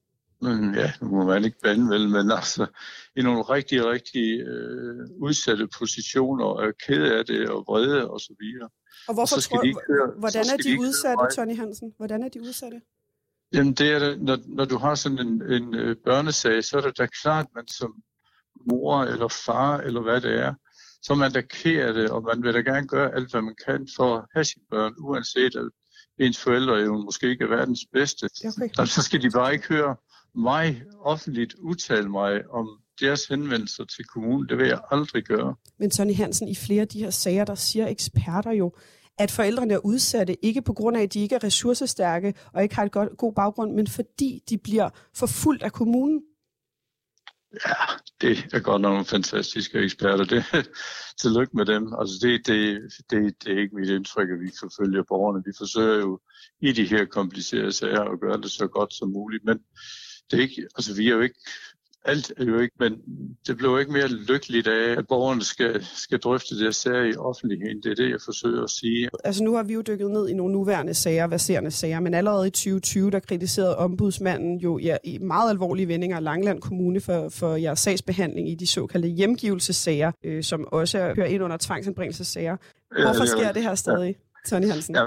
ja, nu må man ikke bande vel, men altså i nogle rigtig, rigtig øh, udsatte positioner og er ked af det og vrede og så videre. Og hvorfor og tror, de køre, hvordan er de, de udsatte, Tony Hansen? Hvordan er de udsatte? Jamen det er det, når, når du har sådan en, en øh, børnesag, så er det da klart, at man som mor eller far eller hvad det er, så man da kære det, og man vil da gerne gøre alt, hvad man kan for at have sine børn, uanset at ens forældre jo måske ikke er verdens bedste. Okay. Så skal de bare ikke høre mig offentligt udtale mig om deres henvendelser til kommunen. Det vil jeg aldrig gøre. Men Tony Hansen, i flere af de her sager, der siger eksperter jo, at forældrene er udsatte, ikke på grund af, at de ikke er ressourcestærke og ikke har et godt, god baggrund, men fordi de bliver forfulgt af kommunen. Ja, det er godt nok nogle fantastiske eksperter. Det, tillykke med dem. Altså det, det, det, det er ikke mit indtryk, at vi forfølger borgerne. Vi forsøger jo i de her komplicerede sager at gøre det så godt som muligt. Men det er ikke, altså vi er jo ikke alt er jo ikke, men det blev ikke mere lykkeligt af, at borgerne skal, skal drøfte det sager i offentligheden. Det er det, jeg forsøger at sige. Altså nu har vi jo dykket ned i nogle nuværende sager, verserende sager, men allerede i 2020, der kritiserede ombudsmanden jo ja, i meget alvorlige vendinger Langland Kommune for, for jeres sagsbehandling i de såkaldte hjemgivelsessager, øh, som også hører ind under tvangsanbringelsessager. Hvorfor sker det her stadig, ja. Tony Hansen? Ja,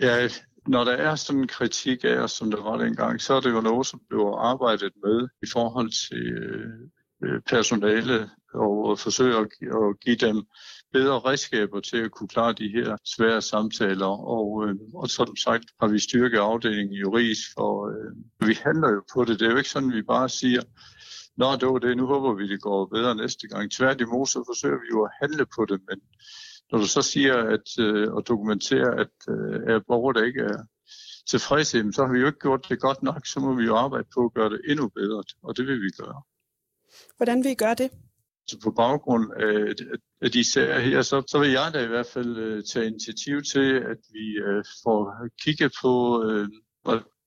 ja, når der er sådan en kritik af os, som der var dengang, så er det jo noget, som bliver arbejdet med i forhold til øh, personale og forsøge at, at give dem bedre redskaber til at kunne klare de her svære samtaler. Og, øh, og som sagt har vi styrket afdelingen juridisk, og øh, vi handler jo på det. Det er jo ikke sådan, at vi bare siger, Nå, det var det, nu håber vi, det går bedre næste gang. Tværtimod, så forsøger vi jo at handle på det, men når du så siger at, øh, og dokumenterer, at øh, at borgere, der ikke er tilfredse, så har vi jo ikke gjort det godt nok, så må vi jo arbejde på at gøre det endnu bedre, og det vil vi gøre. Hvordan vil I gøre det? Så på baggrund af, af de sager her, så, så vil jeg da i hvert fald uh, tage initiativ til, at vi uh, får kigget på, uh,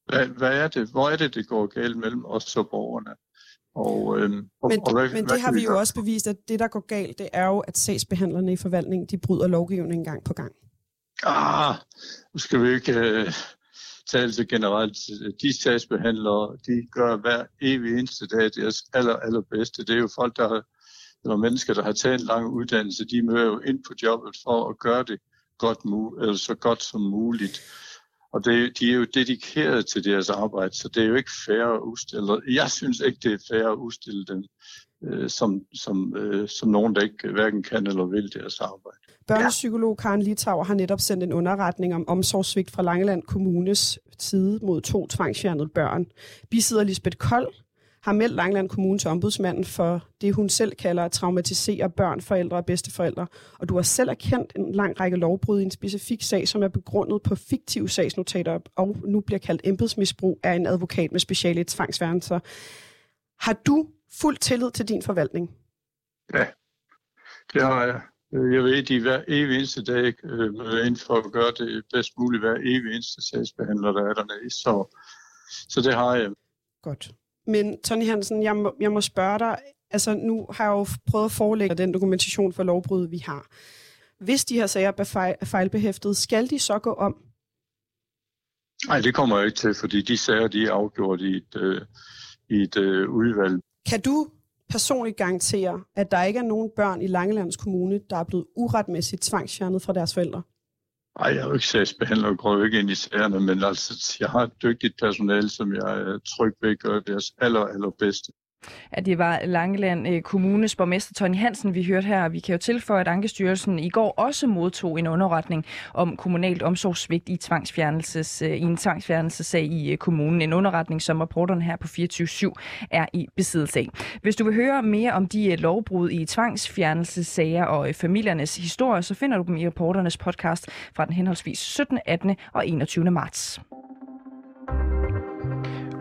hvad, hvad er det, hvor er det, det går galt mellem os og borgerne. Og, øh, og, men, og hvad, men det hvad har vi jo også bevist, at det, der går galt, det er jo, at sagsbehandlerne i forvaltningen, de bryder lovgivningen gang på gang. Ah, nu skal vi ikke uh, tale så generelt. De sagsbehandlere, de gør hver evig eneste dag deres aller, allerbedste. Det er jo folk, der har, eller mennesker, der har taget en lang uddannelse, de møder jo ind på jobbet for at gøre det godt, eller så godt som muligt. Og det, de er jo dedikeret til deres arbejde, så det er jo ikke fair at udstille. Jeg synes ikke, det er fair at udstille dem øh, som, som, øh, som nogen, der ikke hverken kan eller vil deres arbejde. Børnepsykolog Karen Litauer har netop sendt en underretning om omsorgssvigt fra Langeland Kommunes side mod to tvangsfjernede børn. Vi sidder Lisbeth Kold har meldt Langland Kommune til ombudsmanden for det, hun selv kalder at traumatisere børn, forældre og bedsteforældre. Og du har selv erkendt en lang række lovbrud i en specifik sag, som er begrundet på fiktive sagsnotater og nu bliver kaldt embedsmisbrug af en advokat med speciale tvangsværelser. Har du fuld tillid til din forvaltning? Ja, det har jeg. Jeg ved, at de hver evig eneste dag øh, møder ind for at gøre det bedst muligt hver evig eneste sagsbehandler, der er dernede. Så, så det har jeg. Godt. Men Tony Hansen, jeg må, jeg må spørge dig, altså nu har jeg jo prøvet at forelægge den dokumentation for lovbrud, vi har. Hvis de her sager er fejlbehæftet, skal de så gå om? Nej, det kommer jeg ikke til, fordi de sager de er afgjort i et, øh, i et øh, udvalg. Kan du personligt garantere, at der ikke er nogen børn i Langelands Kommune, der er blevet uretmæssigt tvangsfjernet fra deres forældre? Nej, jeg er jo ikke sagsbehandler og går jo ikke ind i sagerne, men altså, jeg har et dygtigt personale, som jeg øh, er tryg ved at gøre deres aller, allerbedste. Ja, det var Langeland øh, Kommunes borgmester Tony Hansen, vi hørte her. Vi kan jo tilføje, at Ankestyrelsen i går også modtog en underretning om kommunalt omsorgssvigt i, tvangsfjernelses, øh, i en tvangsfjernelsesag i øh, kommunen. En underretning, som rapporterne her på 24-7 er i besiddelse af. Hvis du vil høre mere om de lovbrud i tvangsfjernelsessager og familiernes historie, så finder du dem i reporternes podcast fra den henholdsvis 17., 18. og 21. marts.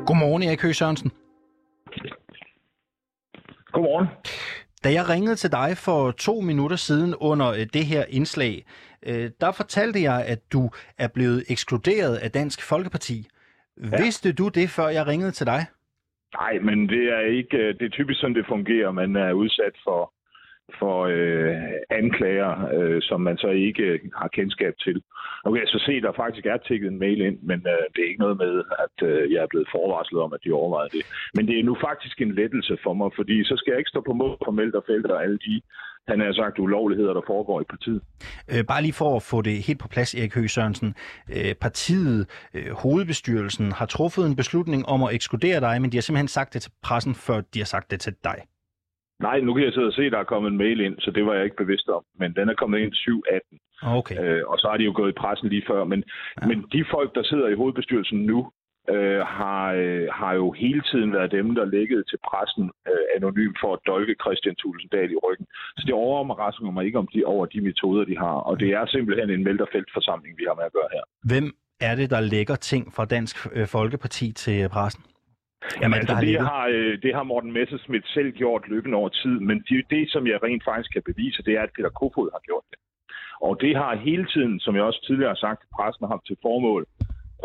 Godmorgen, Erik Høgh Sørensen. Godmorgen. Da jeg ringede til dig for to minutter siden under øh, det her indslag, øh, der fortalte jeg, at du er blevet ekskluderet af Dansk Folkeparti. Ja. Vidste du det, før jeg ringede til dig? Nej, men det er ikke. øh, Det er typisk sådan, det fungerer. Man er udsat for for øh, anklager, øh, som man så ikke øh, har kendskab til. Nu kan jeg så se, at der faktisk er tækket en mail ind, men øh, det er ikke noget med, at øh, jeg er blevet forvarslet om, at de overvejede det. Men det er nu faktisk en lettelse for mig, fordi så skal jeg ikke stå på mål for Meldt og Felter og alle de, han har sagt, ulovligheder, der foregår i partiet. Øh, bare lige for at få det helt på plads, Erik Høgh Sørensen. Øh, partiet, øh, hovedbestyrelsen, har truffet en beslutning om at ekskludere dig, men de har simpelthen sagt det til pressen, før de har sagt det til dig. Nej, nu kan jeg sidde og se, at der er kommet en mail ind, så det var jeg ikke bevidst om. Men den er kommet ind 7.18. Okay. Øh, og så har de jo gået i pressen lige før. Men, ja. men de folk, der sidder i hovedbestyrelsen nu, øh, har, øh, har jo hele tiden været dem, der lægget til pressen øh, anonym for at dolke Christian Tulsendal i ryggen. Så det overrasker mig ikke om de, over de metoder, de har. Og det er simpelthen en melderfeltforsamling, vi har med at gøre her. Hvem er det, der lægger ting fra Dansk øh, Folkeparti til pressen? Jamen, altså, det, har, øh, det har Morten Messerschmidt selv gjort løbende over tid, men det, det, som jeg rent faktisk kan bevise, det er, at Peter Kofod har gjort det. Og det har hele tiden, som jeg også tidligere har sagt, pressen har haft til formål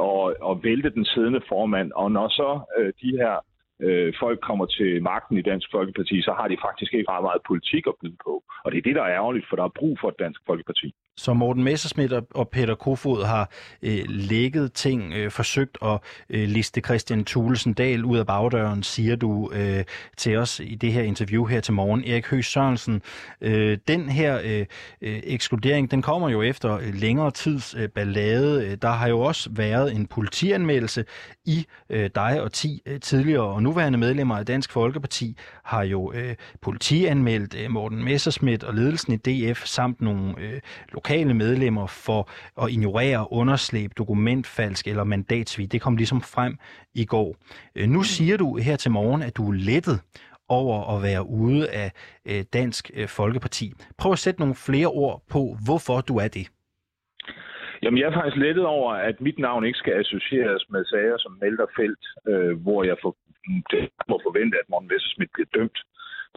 at, at vælte den siddende formand. Og når så øh, de her øh, folk kommer til magten i Dansk Folkeparti, så har de faktisk ikke ret meget politik at byde på. Og det er det, der er ærgerligt, for der er brug for et Dansk Folkeparti. Så Morten Messerschmidt og Peter Kofod har øh, lægget ting, øh, forsøgt at øh, liste Christian Thulesen Dahl ud af bagdøren, siger du øh, til os i det her interview her til morgen. Erik Høgh Sørensen, øh, den her øh, øh, ekskludering, den kommer jo efter øh, længere tids øh, ballade. Øh, der har jo også været en politianmeldelse i øh, dig og 10 øh, tidligere og nuværende medlemmer af Dansk Folkeparti har jo øh, politianmeldt øh, Morten Messerschmidt og ledelsen i DF samt nogle øh, lokale medlemmer for at ignorere, underslæb, dokumentfalsk eller mandatsvig. Det kom ligesom frem i går. Øh, nu siger du her til morgen, at du er lettet over at være ude af øh, Dansk øh, Folkeparti. Prøv at sætte nogle flere ord på, hvorfor du er det. Jamen, jeg er faktisk lettet over, at mit navn ikke skal associeres med sager som Melderfelt, øh, hvor jeg for, det må forvente, at Morten Messerschmidt bliver dømt.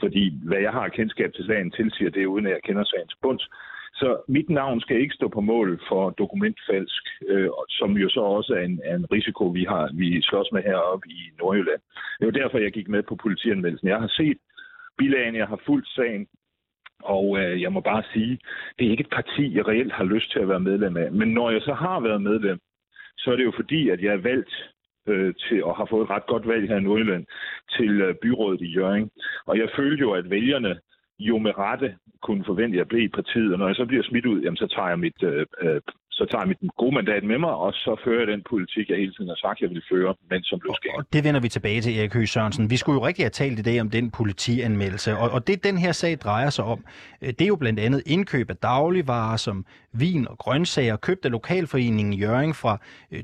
Fordi hvad jeg har kendskab til sagen tilsiger det, uden at jeg kender sagen til bunds. Så mit navn skal ikke stå på mål for dokumentfalsk, øh, som jo så også er en, er en risiko, vi har vi slås med heroppe i Nordjylland. Det var derfor, jeg gik med på politianmeldelsen. Jeg har set bilagene, jeg har fulgt sagen, og øh, jeg må bare sige, det er ikke et parti, jeg reelt har lyst til at være medlem af. Men når jeg så har været medlem, så er det jo fordi, at jeg er valgt øh, til og har fået et ret godt valg her i Nordjylland til øh, byrådet i Jørgen. Og jeg følte jo, at vælgerne jo med rette kunne forvente, at jeg blev i partiet. Og når jeg så bliver smidt ud, jamen, så tager jeg mit øh, øh, så tager jeg mit gode mandat med mig, og så fører jeg den politik, jeg hele tiden har sagt, jeg vil føre, men som blev. Og det vender vi tilbage til, Erik Høgh Sørensen. Vi skulle jo rigtig have talt i dag om den politianmeldelse, og, og det den her sag drejer sig om, øh, det er jo blandt andet indkøb af dagligvarer som vin og grøntsager, købt af Lokalforeningen Jørgen fra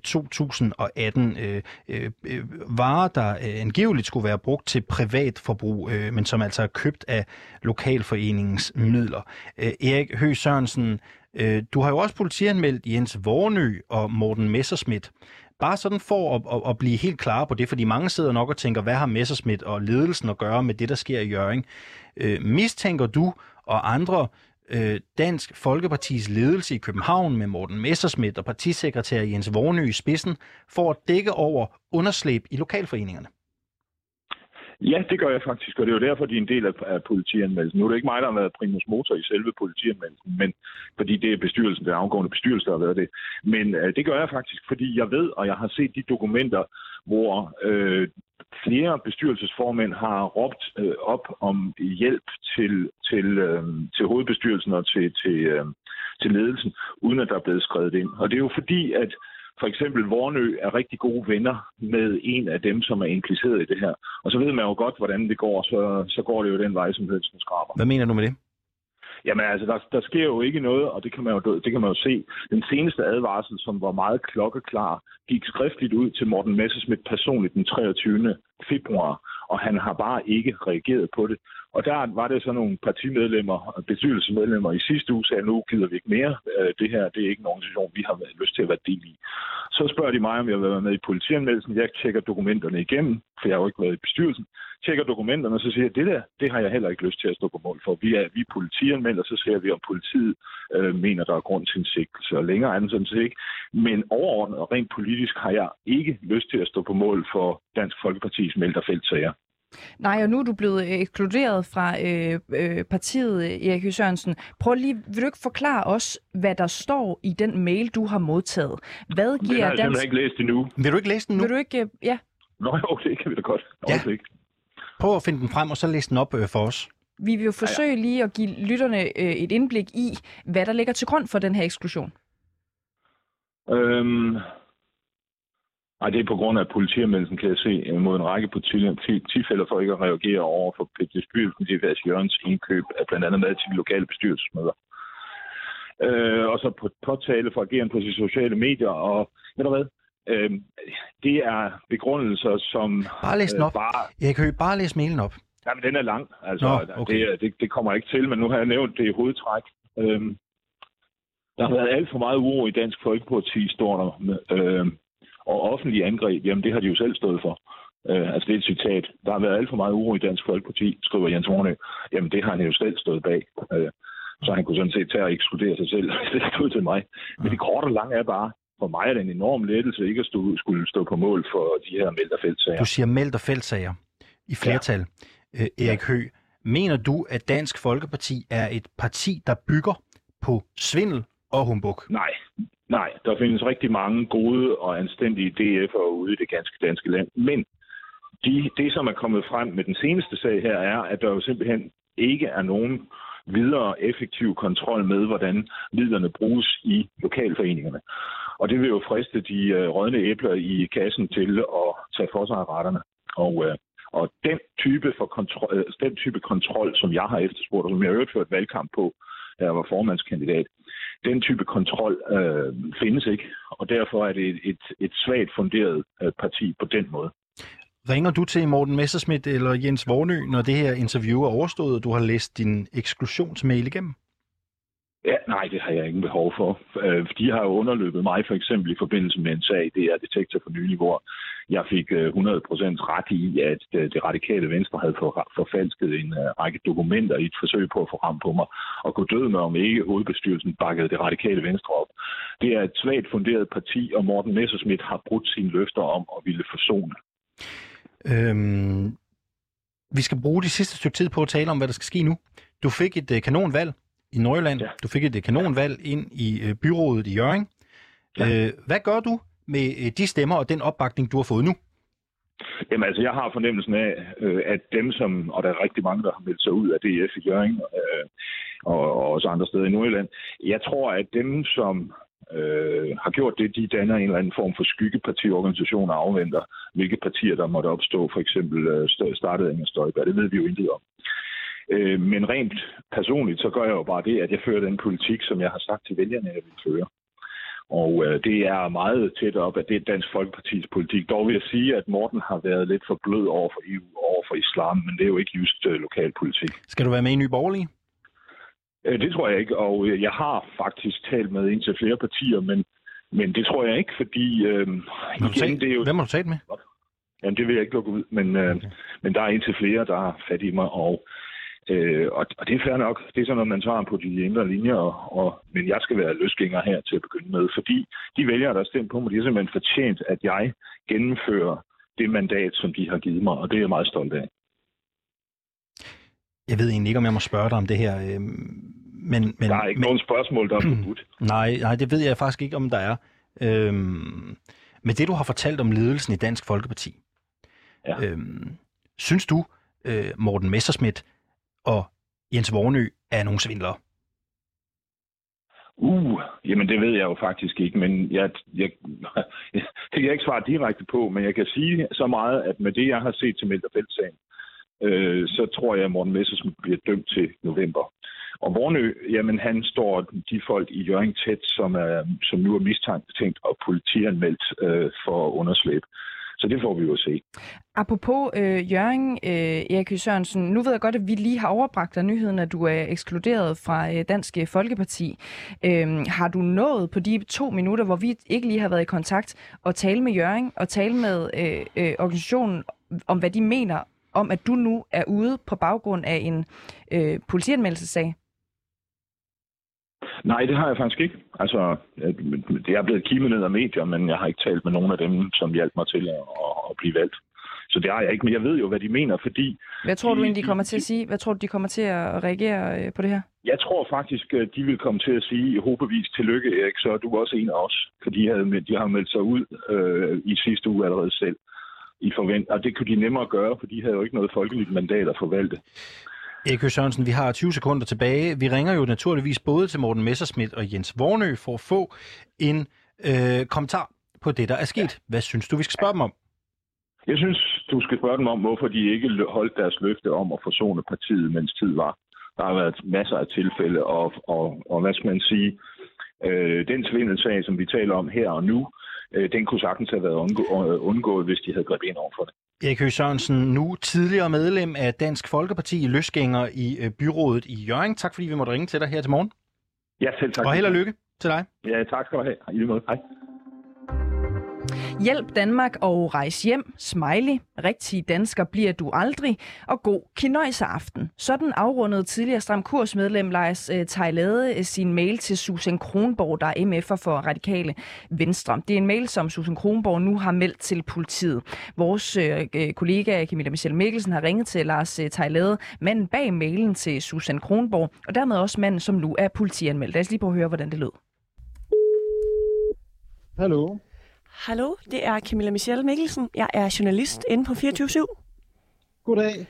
2018. Øh, øh, øh, varer, der øh, angiveligt skulle være brugt til privat forbrug, øh, men som altså er købt af Lokalforeningens midler. Øh, Erik Høgh Sørensen, Øh, du har jo også politianmeldt Jens Vornø og Morten Messerschmidt. Bare sådan for at, at, at blive helt klar på det, fordi mange sidder nok og tænker, hvad har Messerschmidt og ledelsen at gøre med det, der sker i Jøring? Øh, mistænker du og andre øh, Dansk Folkepartis ledelse i København med Morten Messerschmidt og partisekretær Jens Vornø i spidsen for at dække over underslæb i lokalforeningerne? Ja, det gør jeg faktisk, og det er jo derfor, de er en del af, af politianmeldelsen. Nu er det ikke mig, der har været primus motor i selve politianmeldelsen, men fordi det er bestyrelsen, det er afgående bestyrelse, der har været det. Men øh, det gør jeg faktisk, fordi jeg ved, og jeg har set de dokumenter, hvor øh, flere bestyrelsesformænd har råbt øh, op om hjælp til, til, øh, til hovedbestyrelsen og til, til, øh, til ledelsen, uden at der er blevet skrevet ind. Og det er jo fordi, at for eksempel Vornø er rigtig gode venner med en af dem, som er impliceret i det her. Og så ved man jo godt, hvordan det går, så, så går det jo den vej, som hønsen skraber. Hvad mener du med det? Jamen altså, der, der sker jo ikke noget, og det kan, man jo, det kan man jo se. Den seneste advarsel, som var meget klokkeklar, gik skriftligt ud til Morten Messersmith personligt den 23. februar, og han har bare ikke reageret på det. Og der var det så nogle partimedlemmer og bestyrelsesmedlemmer i sidste uge, sagde, nu gider vi ikke mere. Øh, det her det er ikke en organisation, vi har lyst til at være del i. Så spørger de mig, om jeg vil være med i politianmeldelsen. Jeg tjekker dokumenterne igennem, for jeg har jo ikke været i bestyrelsen. Tjekker dokumenterne, og så siger jeg, det der, det har jeg heller ikke lyst til at stå på mål for. Vi er, vi er politianmelder, så ser vi, om politiet øh, mener, der er grund til en sigtelse. Og længere andet sådan set ikke. Men overordnet og rent politisk har jeg ikke lyst til at stå på mål for Dansk Folkepartis melderfeltsager. Nej, og nu er du blevet øh, ekskluderet fra øh, øh, partiet, Erik Høgh Sørensen. Prøv lige, vil du ikke forklare os, hvad der står i den mail, du har modtaget? Hvad giver den har jeg dansk... ikke læst endnu. Vil du ikke læse den nu? Vil du ikke... Øh, ja. Nå jo, det kan vi da godt. Ja. Ikke. Prøv at finde den frem, og så læse den op øh, for os. Vi vil jo forsøge lige at give lytterne øh, et indblik i, hvad der ligger til grund for den her eksklusion. Øhm, ej, det er på grund af politianmeldelsen, kan jeg se, øh, mod en række politifælder for ikke at reagere over for bestyrelsen til Værs Jørgens indkøb af blandt andet mad til de lokale bestyrelsesmøder. Øh, og så på påtale for ageren på de sociale medier, og ved du hvad, øh, det er begrundelser, som... Bare læs den op. Øh, bare, Jeg kan bare læse mailen op. Jamen, den er lang. Altså, Nå, okay. det, det, det kommer ikke til, men nu har jeg nævnt det i hovedtræk. Øhm, der har været alt for meget uro i Dansk Folkeparti, står der. Øhm, og offentlige angreb, jamen det har de jo selv stået for. Øh, altså det er et citat. Der har været alt for meget uro i Dansk Folkeparti, skriver Jens Hornø. Jamen det har han jo selv stået bag. Øh, så han kunne sådan set tage og ekskludere sig selv, det stod til mig. Men det korte og lange er bare, for mig er det en enorm lettelse ikke at stå, skulle stå på mål for de her melderfeltsager. Du siger melderfeltsager i flertal. Ja. Øh, Erik Hø, mener du, at Dansk Folkeparti er et parti, der bygger på svindel og humbug? Nej, nej. Der findes rigtig mange gode og anstændige DF'ere ude i det ganske danske land. Men de, det, som er kommet frem med den seneste sag her, er, at der jo simpelthen ikke er nogen videre effektiv kontrol med, hvordan midlerne bruges i lokalforeningerne. Og det vil jo friste de øh, rådne æbler i kassen til at tage for sig af retterne. Og, øh, og den type, for kontrol, øh, den type kontrol, som jeg har efterspurgt, og som jeg har øvrigt ført valgkamp på, da jeg var formandskandidat, den type kontrol øh, findes ikke, og derfor er det et, et, et svagt funderet øh, parti på den måde. Ringer du til Morten Messerschmidt eller Jens Vornø, når det her interview er overstået, og du har læst din eksklusionsmail igennem? Ja, nej, det har jeg ingen behov for. Øh, de har jo underløbet mig for eksempel i forbindelse med en sag, det er detektor for nylig, hvor jeg fik øh, 100% ret i, at øh, det radikale venstre havde forfalsket en række dokumenter i et forsøg på at få ram på mig, og gå død med, om ikke hovedbestyrelsen bakkede det radikale venstre op. Det er et svagt funderet parti, og Morten Messerschmidt har brudt sine løfter om at ville forsone. Øhm, vi skal bruge de sidste stykke tid på at tale om, hvad der skal ske nu. Du fik et kanonvalg i Nordjylland. Ja. Du fik et kanonvalg ind i øh, byrådet i Jørgen. Ja. Øh, hvad gør du med øh, de stemmer og den opbakning, du har fået nu? Jamen altså, jeg har fornemmelsen af, at dem som, og der er rigtig mange, der har meldt sig ud af DF i Jørgen, øh, og, og også andre steder i Nordjylland, jeg tror, at dem, som øh, har gjort det, de danner en eller anden form for skyggepartiorganisation og afventer, hvilke partier, der måtte opstå, for eksempel øh, st- startede Inger Støjberg. Det ved vi jo intet om. Øh, men rent personligt, så gør jeg jo bare det, at jeg fører den politik, som jeg har sagt til vælgerne, jeg vil føre. Og øh, det er meget tæt op, at det er Dansk Folkepartis politik. Dog vil jeg sige, at Morten har været lidt for blød over for EU og over for islam, men det er jo ikke just øh, lokalpolitik. Skal du være med i Ny Borgerlige? Øh, det tror jeg ikke, og øh, jeg har faktisk talt med en til flere partier, men, men det tror jeg ikke, fordi... Øh, du talt, det er jo, Hvem har du talt med? Jamen, det vil jeg ikke lukke ud, men, øh, men der er en til flere, der har fat i mig, og, øh, og, og det er fair nok. Det er sådan noget, man tager på de indre linjer, og, og, men jeg skal være løsgænger her til at begynde med, fordi de vælgere, der stemt på mig, de har simpelthen fortjent, at jeg gennemfører det mandat, som de har givet mig, og det er jeg meget stolt af. Jeg ved egentlig ikke, om jeg må spørge dig om det her. Øh, men, men, Der er ikke men, nogen spørgsmål, der er forbudt. Nej, nej, det ved jeg faktisk ikke, om der er. Øhm, med det, du har fortalt om ledelsen i Dansk Folkeparti, Ja. øhm, synes du, øh, Morten Messerschmidt og Jens Vornø er nogle svindlere? Uh, jamen det ved jeg jo faktisk ikke, men jeg, jeg, det kan jeg ikke svare direkte på, men jeg kan sige så meget, at med det, jeg har set til Melterfeldt-sagen, øh, så tror jeg, at Morten Messersmith bliver dømt til november. Og Vornø, jamen han står de folk i Jørgen tæt, som, er, som nu er mistænkt og politianmeldt øh, for underslæb. Så det får vi jo at se. Apropos øh, Jørgen øh, Erik Sørensen, nu ved jeg godt, at vi lige har overbragt dig nyheden, at du er ekskluderet fra øh, Dansk øh, Folkeparti. Øh, har du nået på de to minutter, hvor vi ikke lige har været i kontakt, og tale med Jørgen og tale med øh, øh, organisationen om, hvad de mener om, at du nu er ude på baggrund af en øh, politianmeldelsesag? Nej, det har jeg faktisk ikke. Altså, det er blevet kimet ned af medier, men jeg har ikke talt med nogen af dem, som hjalp mig til at, at blive valgt. Så det har jeg ikke, men jeg ved jo, hvad de mener, fordi... Hvad tror du egentlig, de kommer til at sige? Hvad tror du, de kommer til at reagere øh, på det her? Jeg tror faktisk, at de vil komme til at sige håbevis tillykke, Erik, så er du også en af os. For de, havde, de har meldt sig ud øh, i sidste uge allerede selv. I forvent, og det kunne de nemmere gøre, for de havde jo ikke noget folkeligt mandat at forvalte. Erik Sørensen, vi har 20 sekunder tilbage. Vi ringer jo naturligvis både til Morten Messerschmidt og Jens Vornø for at få en øh, kommentar på det, der er sket. Hvad synes du, vi skal spørge dem om? Jeg synes, du skal spørge dem om, hvorfor de ikke holdt deres løfte om at forsone partiet, mens tid var. Der har været masser af tilfælde, og, og, og hvad skal man sige, øh, den svindelsag, som vi taler om her og nu, øh, den kunne sagtens have været undgå, undgået, hvis de havde grebet ind over for det. Erik Høgh Sørensen, nu tidligere medlem af Dansk Folkeparti, løsgænger i øh, byrådet i Jørgen. Tak fordi vi måtte ringe til dig her til morgen. Ja, selv tak. Og held og lykke til dig. Ja, tak skal du have. I lige måde. Hej. Hjælp Danmark og rejs hjem. Smiley. Rigtig dansker bliver du aldrig. Og god kinøjseaften. Sådan afrundede tidligere Stram Kursmedlem Lars øh, Tejlade øh, sin mail til Susan Kronborg, der er MF'er for Radikale Venstre. Det er en mail, som Susan Kronborg nu har meldt til politiet. Vores øh, øh kollega Camilla Michelle Mikkelsen har ringet til Lars øh, Tejlade, manden bag mailen til Susan Kronborg, og dermed også manden, som nu er politianmeldt. Lad os lige prøve at høre, hvordan det lød. Hallo. Hallo, det er Camilla Michelle Mikkelsen. Jeg er journalist inde på 24 Goddag.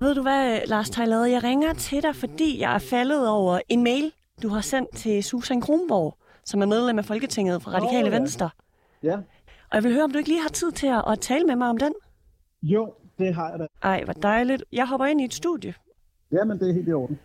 Ved du hvad, Lars Tejlade? Jeg ringer til dig, fordi jeg er faldet over en mail, du har sendt til Susan Kronborg, som er medlem af Folketinget fra Radikale oh, ja. Venstre. Ja. Og jeg vil høre, om du ikke lige har tid til at, at tale med mig om den? Jo, det har jeg da. Ej, hvor dejligt. Jeg hopper ind i et studie. Jamen, det er helt i orden.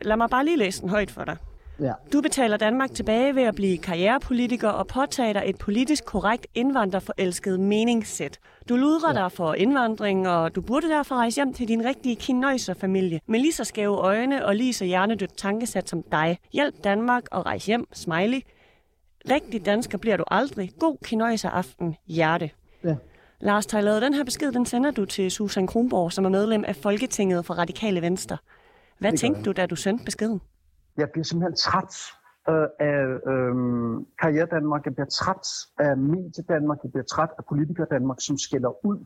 Lad mig bare lige læse den højt for dig. Ja. Du betaler Danmark tilbage ved at blive karrierepolitiker og påtage dig et politisk korrekt indvandrerforelsket meningssæt. Du ludrer ja. dig for indvandring, og du burde derfor rejse hjem til din rigtige kinøjserfamilie med lige så skæve øjne og lige så hjernedødt tankesat som dig. Hjælp Danmark og rejse hjem, smiley. Rigtig dansker bliver du aldrig. God kinøjseraften, hjerte. Ja. Lars Tejlade, den her besked, den sender du til Susan Kronborg, som er medlem af Folketinget for Radikale Venstre. Hvad tænkte du, da du sendte beskeden? Jeg bliver simpelthen træt øh, af øh, karriere Danmark. Jeg bliver træt af medie Danmark. Jeg bliver træt af politikere Danmark, som skælder ud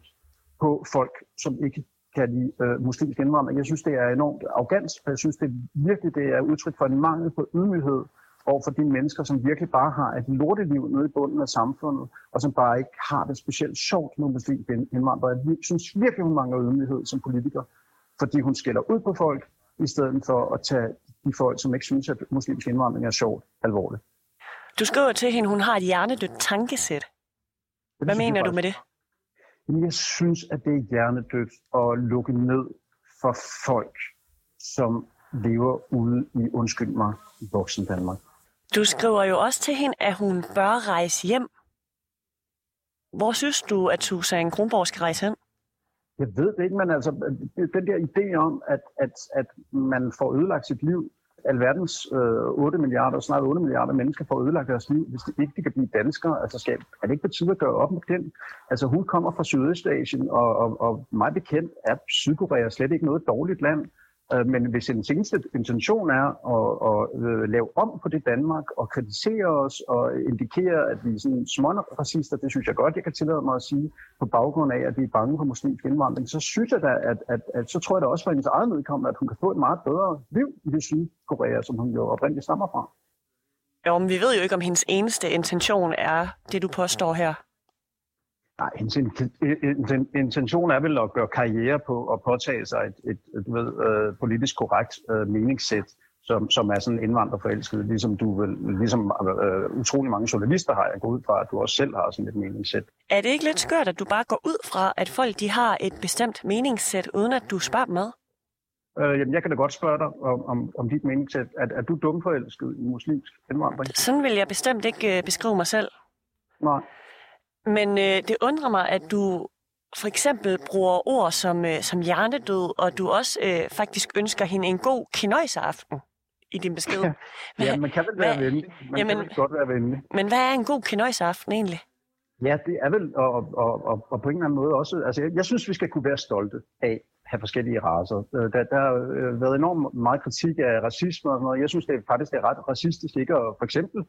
på folk, som ikke kan lide øh, muslimsk indvandring. Jeg synes, det er enormt arrogant, og jeg synes det virkelig det er udtryk for en mangel på ydmyghed over for de mennesker, som virkelig bare har et lorteliv nede i bunden af samfundet, og som bare ikke har det specielt sjovt med muslimsk indvandrere. Jeg synes virkelig, hun mangler ydmyghed som politiker, fordi hun skælder ud på folk, i stedet for at tage de folk, som ikke synes, at muslimsk indvandring er sjovt, alvorligt. Du skriver til hende, hun har et hjernedødt tankesæt. Hvad det mener du med det? Jeg synes, at det er hjernedødt at lukke ned for folk, som lever ude i, undskyld mig, voksen Danmark. Du skriver jo også til hende, at hun bør rejse hjem. Hvor synes du, at Susanne Kronborg skal rejse hen? Jeg ved det ikke, men altså, den der idé om, at, at, at man får ødelagt sit liv, alverdens øh, 8 milliarder, snart 8 milliarder mennesker får ødelagt deres liv, hvis de ikke de kan blive danskere, altså skal, er det ikke på tide at gøre op med den? Altså hun kommer fra Sydøstasien, og, og, og meget bekendt er Sydkorea slet ikke noget dårligt land. Øh, men hvis en seneste intention er at, at øh, lave om på det Danmark og kritisere os og indikere, at vi er sådan små racister, det synes jeg godt, jeg kan tillade mig at sige, på baggrund af, at vi er bange for muslimsk indvandring, så synes jeg da, at, at, at så tror jeg da også for hendes eget medkommende, at hun kan få et meget bedre liv i det Sydkorea, som hun jo oprindeligt stammer fra. Jo, men vi ved jo ikke, om hendes eneste intention er det, du påstår her. Nej, hendes intention er vel at gøre karriere på at påtage sig et, et, et ved, uh, politisk korrekt uh, meningssæt, som, som er sådan indvandrerforelsket, ligesom du vil, ligesom uh, utrolig mange journalister har jeg gået ud fra, at du også selv har sådan et meningssæt. Er det ikke lidt skørt, at du bare går ud fra, at folk de har et bestemt meningssæt, uden at du spørger dem ad? Uh, jamen, jeg kan da godt spørge dig om, om, om dit meningssæt. Er, er du dumforelsket i muslimsk indvandring? Sådan vil jeg bestemt ikke uh, beskrive mig selv. Nej. Men øh, det undrer mig, at du for eksempel bruger ord som, øh, som hjernedød, og du også øh, faktisk ønsker hende en god kinøjseaften i din besked. ja, man kan vel være hvad- venlig. Man Jamen- kan vel godt være venlig. Men hvad er en god kinøjseaften egentlig? Ja, det er vel, og, og, og, og på en eller anden måde også, altså jeg, jeg synes, vi skal kunne være stolte af at have forskellige raser. Øh, Der, der har øh, været enormt meget kritik af racisme og sådan noget. Jeg synes det er faktisk det er ret racistisk ikke at for eksempel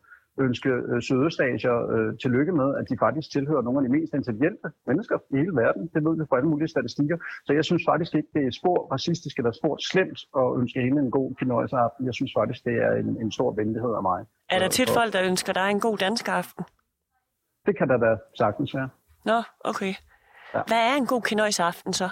ønske øh, Sydøstasier øh, tillykke med, at de faktisk tilhører nogle af de mest intelligente mennesker i hele verden. Det ved vi fra alle mulige statistikker. Så jeg synes faktisk ikke, det er spor racistisk eller spor slemt at ønske hende en god kinøjseaften. Jeg synes faktisk, det er en, en stor venlighed af mig. Er der tit folk, der ønsker dig en god dansk aften? Det kan der da sagtens være. Nå, okay. Ja. Hvad er en god kinøjseaften så?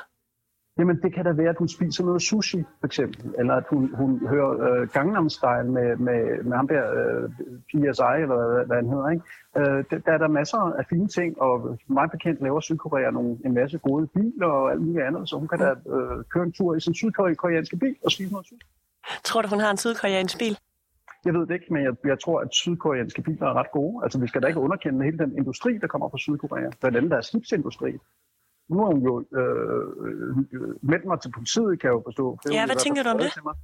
Jamen, det kan da være, at hun spiser noget sushi, for eksempel. Eller at hun, hun hører øh, Gangnam Style med, med, med ham der, øh, PSI, eller hvad, hvad han hedder, ikke? Øh, der, der er der masser af fine ting, og meget bekendt laver Sydkorea nogle, en masse gode biler og alt muligt andet, så hun kan da øh, køre en tur i sin sydkoreanske bil og spise noget sushi. Tror du, hun har en sydkoreansk bil? Jeg ved det ikke, men jeg, jeg tror, at sydkoreanske biler er ret gode. Altså, vi skal da ikke underkende hele den industri, der kommer fra Sydkorea. Blandt andet der er skibsindustri. Nu har hun jo øh, meldt mig til politiet, kan jeg jo forstå. Det Ja, hvad tænker du om mig.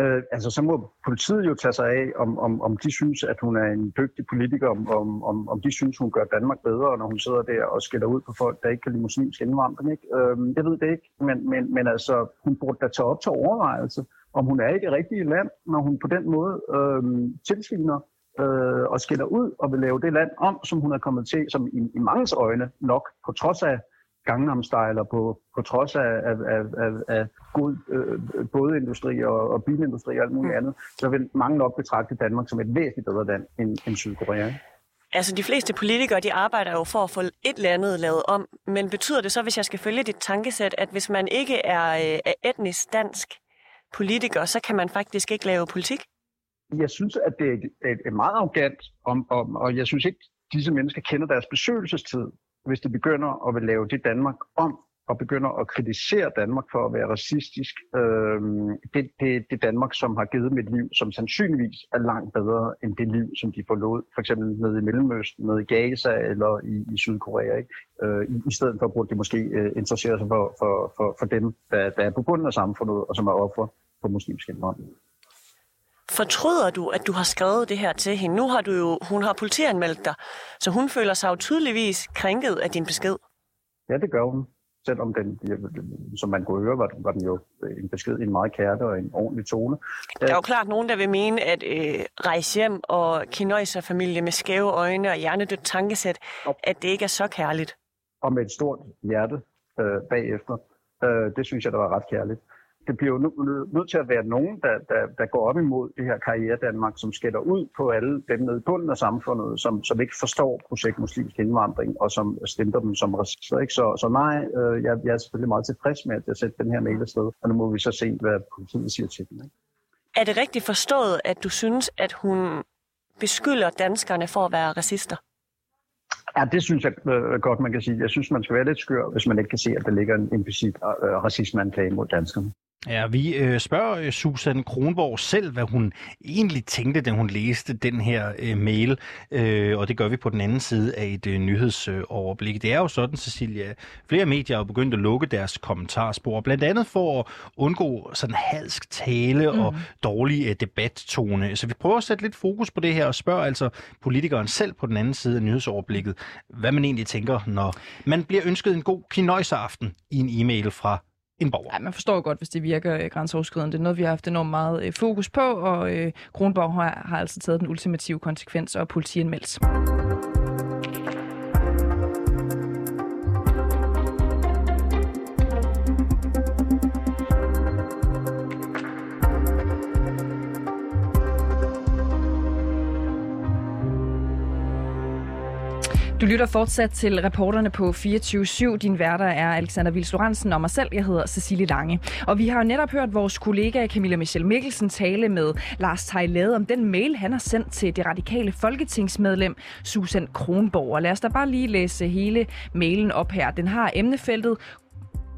Øh, altså, så må politiet jo tage sig af, om, om, om de synes, at hun er en dygtig politiker, om, om, om, om de synes, hun gør Danmark bedre, når hun sidder der og skælder ud på folk, der ikke kan lide muslimsk indvandring. Ikke? Øh, jeg ved det ikke, men, men, men altså, hun burde da tage op til overvejelse, om hun er i det rigtige land, når hun på den måde øh, tilsviner øh, og skælder ud og vil lave det land om, som hun er kommet til, som i, i mangens øjne nok, på trods af Gangnam Style og på, på trods af, af, af, af, af god øh, bådindustri og, og bilindustri og alt muligt andet, så vil mange nok betragte Danmark som et væsentligt bedre land end, end Sydkorea. Altså, de fleste politikere, de arbejder jo for at få et eller andet lavet om. Men betyder det så, hvis jeg skal følge dit tankesæt, at hvis man ikke er, øh, er etnisk dansk politiker, så kan man faktisk ikke lave politik? Jeg synes, at det er, er, er meget arrogant, om, om, og jeg synes ikke, disse mennesker kender deres besøgelsestid, hvis de begynder at vil lave det Danmark om, og begynder at kritisere Danmark for at være racistisk. Øh, det, det, det Danmark, som har givet mit et liv, som sandsynligvis er langt bedre end det liv, som de forlod, for eksempel nede i Mellemøsten, nede i Gaza eller i, i Sydkorea. Ikke? Øh, i, I stedet for burde de måske øh, interessere sig for, for, for, for dem, der, der er på bunden af samfundet, og som er offer for muslimsk indvandring. Fortryder du, at du har skrevet det her til hende? Nu har du jo, hun har politianmeldt dig, så hun føler sig jo tydeligvis krænket af din besked. Ja, det gør hun. Selvom den, som man kunne høre, var, den- var den jo en besked i en meget kærte og en ordentlig tone. Der er jo klart nogen, der vil mene, at øh, rejse hjem og kinøjser-familie med skæve øjne og hjernedødt tankesæt, at det ikke er så kærligt. Og med et stort hjerte øh, bagefter. Øh, det synes jeg, der var ret kærligt. Det bliver jo nø- nø- nødt til at være nogen, der, der, der går op imod det her karriere Danmark, som skælder ud på alle dem nede i bunden af samfundet, som, som ikke forstår projekt muslimsk indvandring, og som stemmer dem som racister. Ikke? Så, så nej, øh, jeg, jeg er selvfølgelig meget tilfreds med, at jeg sætter den her mail afsted, og nu må vi så se, hvad politiet siger til den. Ikke? Er det rigtigt forstået, at du synes, at hun beskylder danskerne for at være racister? Ja, det synes jeg øh, godt, man kan sige. Jeg synes, man skal være lidt skør, hvis man ikke kan se, at der ligger en implicit øh, racismeanklage mod danskerne. Ja, vi øh, spørger øh, Susan Kronborg selv, hvad hun egentlig tænkte, da hun læste den her øh, mail, øh, og det gør vi på den anden side af et øh, nyhedsoverblik. Det er jo sådan, Cecilia, flere medier har begyndt at lukke deres kommentarspor, blandt andet for at undgå sådan halsk tale mm. og dårlig øh, debattone. Så vi prøver at sætte lidt fokus på det her og spørger altså politikeren selv på den anden side af nyhedsoverblikket, hvad man egentlig tænker, når man bliver ønsket en god kinøjseraften i en e-mail fra en borger. Ja, man forstår godt, hvis det virker øh, grænseoverskridende. Det er noget, vi har haft enormt meget øh, fokus på, og øh, Kronborg har, har altså taget den ultimative konsekvens og politianmeldt. Du lytter fortsat til reporterne på 24-7. Din værter er Alexander Vils Lorentzen og mig selv. Jeg hedder Cecilie Lange. Og vi har jo netop hørt vores kollega Camilla Michelle Mikkelsen tale med Lars Tejlade om den mail, han har sendt til det radikale folketingsmedlem Susan Kronborg. Og lad os da bare lige læse hele mailen op her. Den har emnefeltet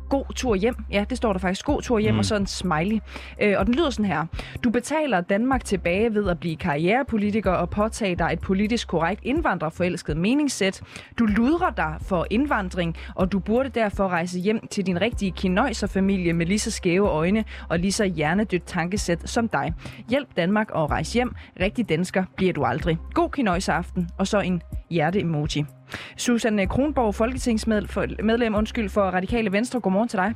god tur hjem. Ja, det står der faktisk. God tur hjem, mm. og så en smiley. Øh, og den lyder sådan her. Du betaler Danmark tilbage ved at blive karrierepolitiker og påtage dig et politisk korrekt indvandrerforelsket meningssæt. Du ludrer dig for indvandring, og du burde derfor rejse hjem til din rigtige kinøjserfamilie med lige så skæve øjne og lige så hjernedødt tankesæt som dig. Hjælp Danmark og rejse hjem. Rigtig dansker bliver du aldrig. God kinøjseraften, og så en hjerte-emoji. Susanne Kronborg, folketingsmedlem undskyld, for Radikale Venstre. Godmorgen til dig.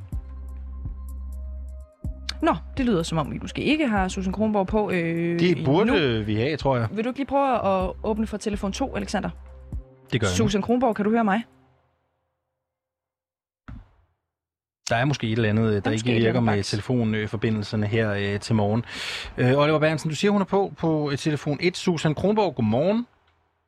Nå, det lyder som om, vi måske ikke har Susan Kronborg på øh, Det burde nu. vi have, tror jeg. Vil du ikke lige prøve at åbne for telefon 2, Alexander? Det gør jeg nu. Susan Kronborg, kan du høre mig? Der er måske et eller andet, der, der ikke virker andet, med telefonforbindelserne her øh, til morgen. Øh, Oliver Bernsen, du siger, hun er på på øh, telefon 1. Susan Kronborg, godmorgen.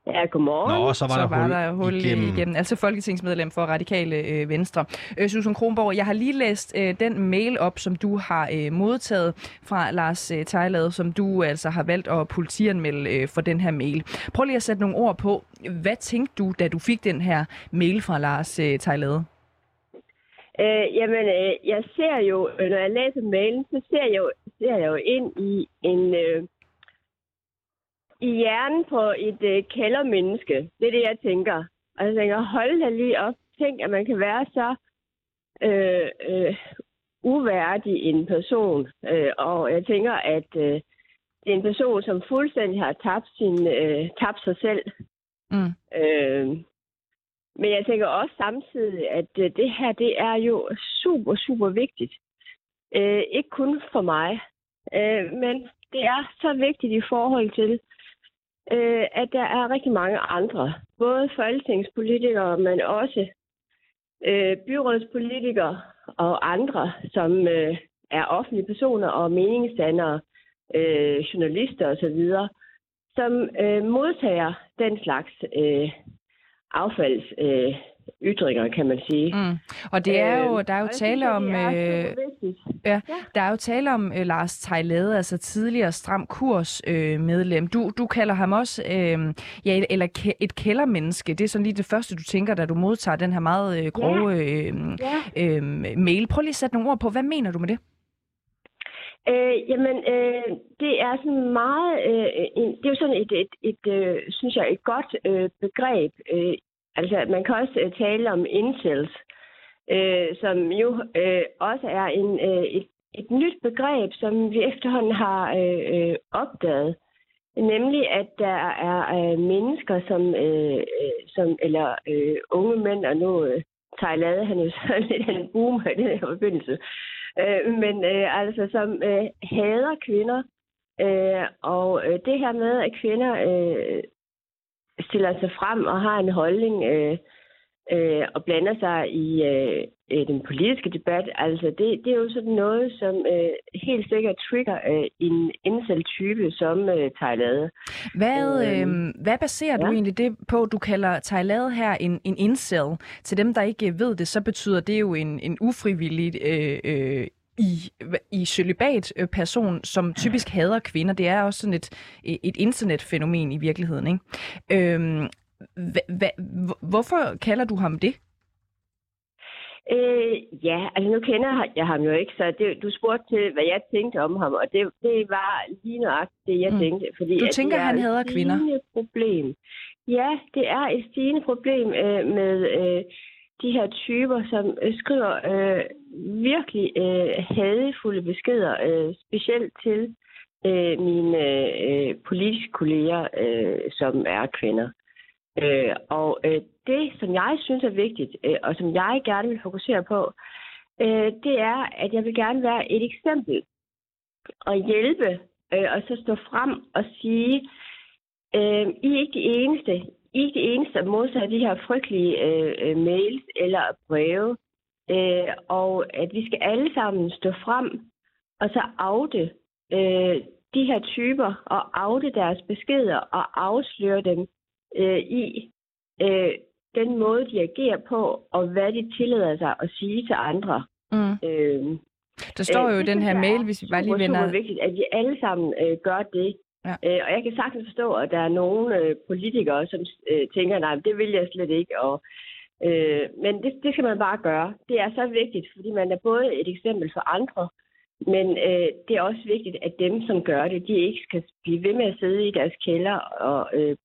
Ja, godmorgen. Nå, så var så der var hul der hul igennem. igennem. Altså folketingsmedlem for Radikale øh, Venstre. Øh, Susan Kronborg, jeg har lige læst øh, den mail op, som du har øh, modtaget fra Lars øh, Tejlade, som du altså har valgt at politianmelde øh, for den her mail. Prøv lige at sætte nogle ord på. Hvad tænkte du, da du fik den her mail fra Lars øh, Tejlade? Øh, jamen, øh, jeg ser jo, når jeg læser mailen, så ser jeg jo, ser jeg jo ind i en... Øh, i hjernen på et øh, kældermenneske. Det er det, jeg tænker. Og jeg tænker, hold da lige op. Tænk, at man kan være så øh, øh, uværdig en person. Øh, og jeg tænker, at øh, det er en person, som fuldstændig har tabt, sin, øh, tabt sig selv. Mm. Øh, men jeg tænker også samtidig, at øh, det her, det er jo super, super vigtigt. Øh, ikke kun for mig, øh, men det er så vigtigt i forhold til, øh, at der er rigtig mange andre, både folketingspolitikere, men også øh, byrådspolitikere og andre, som øh, er offentlige personer og meningsdannere, øh, journalister osv., som øh, modtager den slags øh, affalds øh, ytringer, kan man sige. Mm. Og det er jo, Øh, der er jo tale om, øh, vigtigt. ja, der er jo tale om øh, Lars Tejlade, altså tidligere stram kurs øh, medlem. Du, du kalder ham også øh, ja, eller ke- et kældermenneske. Det er sådan lige det første, du tænker, da du modtager den her meget øh, grove øh, Ja. øh, mail. Prøv lige at sætte nogle ord på. Hvad mener du med det? Øh, jamen, øh, det er sådan meget, øh, en, det er jo sådan et, et, et øh, synes jeg, et godt øh, begreb. Øh, altså, man kan også øh, tale om incels, øh, som jo øh, også er en, øh, et, et nyt begreb, som vi efterhånden har øh, øh, opdaget. Nemlig, at der er øh, mennesker, som, øh, øh som eller øh, unge mænd, og nu øh, Thailand, han er jo så lidt en boomer i den her forbindelse, øh, men øh, altså som øh, hader kvinder, øh, og øh, det her med, at kvinder øh, stiller sig frem og har en holdning øh, øh, og blander sig i øh, øh, den politiske debat, altså det, det er jo sådan noget, som øh, helt sikkert trigger øh, en incel-type som øh, Thailand. Hvad, Øh, øh, hvad baserer ja. du egentlig det på, du kalder Tejlade her en, en incel? Til dem, der ikke ved det, så betyder det jo en, en ufrivillig øh, øh, i, i celibat øh, person, som typisk hader kvinder. Det er også sådan et, et internetfænomen i virkeligheden. Ikke? Øhm, hva, hva, hvorfor kalder du ham det? Øh, ja, altså nu kender jeg ham jo ikke, så det, du spurgte til, hvad jeg tænkte om ham, og det, det var lige nøjagtigt det, jeg Mm. tænkte. Fordi Du at tænker, det er han hader kvinder? problem. Ja, det er et stigende problem øh, med øh, de her typer, som øh, skriver øh, virkelig øh, hadefulde beskeder, øh, specielt til øh, mine øh, politiske kolleger, øh, som er kvinder. Øh, og øh, det, som jeg synes er vigtigt, øh, og som jeg gerne vil fokusere på, øh, det er, at jeg vil gerne være et eksempel og hjælpe, øh, og så stå frem og sige, øh, I er ikke de eneste. I er ikke de eneste, der modtager de her frygtelige øh, øh, mails eller breve. Øh, og at vi skal alle sammen stå frem og så afde øh, de her typer og afde deres beskeder og afsløre dem øh, i øh, den måde, de agerer på, og hvad de tillader sig at sige til andre. Mm. Øh, Der står jo i det den her mail, er hvis vi bare lige vender... super vigtigt, at vi alle sammen øh, gør det. Ja. Øh, og jeg kan sagtens forstå, at der er nogle øh, politikere, som øh, tænker, nej, det vil jeg slet ikke, og Øh, men det, det skal man bare gøre. Det er så vigtigt, fordi man er både et eksempel for andre, men øh, det er også vigtigt, at dem, som gør det, de ikke skal blive ved med at sidde i deres kælder og øh,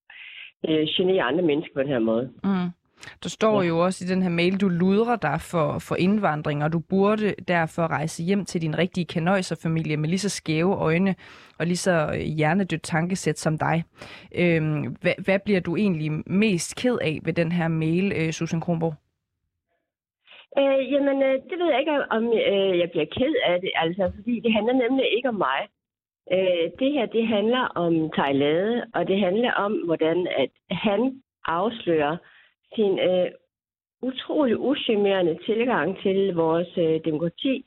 øh, genere andre mennesker på den her måde. Mm. Der står ja. jo også i den her mail, du ludrer dig for, for indvandring, og du burde derfor rejse hjem til din rigtige kanøjserfamilie med lige så skæve øjne og lige så hjernedødt tankesæt som dig. Øhm, hvad, hvad bliver du egentlig mest ked af ved den her mail, øh, Susan Kronborg? Øh, jamen, øh, det ved jeg ikke, om øh, jeg bliver ked af det, altså, fordi det handler nemlig ikke om mig. Øh, det her, det handler om Thailand, og det handler om, hvordan at han afslører sin øh, utrolig uschammerende tilgang til vores øh, demokrati,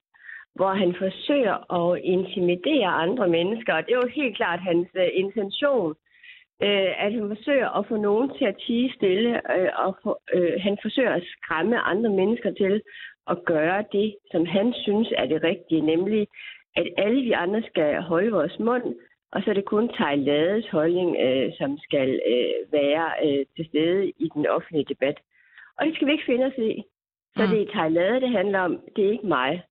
hvor han forsøger at intimidere andre mennesker. Og det er jo helt klart hans øh, intention, øh, at han forsøger at få nogen til at tige stille, øh, og for, øh, han forsøger at skræmme andre mennesker til at gøre det, som han synes er det rigtige, nemlig at alle vi andre skal holde vores mund, og så er det kun Thailands holdning, øh, som skal øh, være øh, til stede i den offentlige debat. Og det skal vi ikke finde os i. Så mm. det er Thailand, det handler om. Det er ikke mig.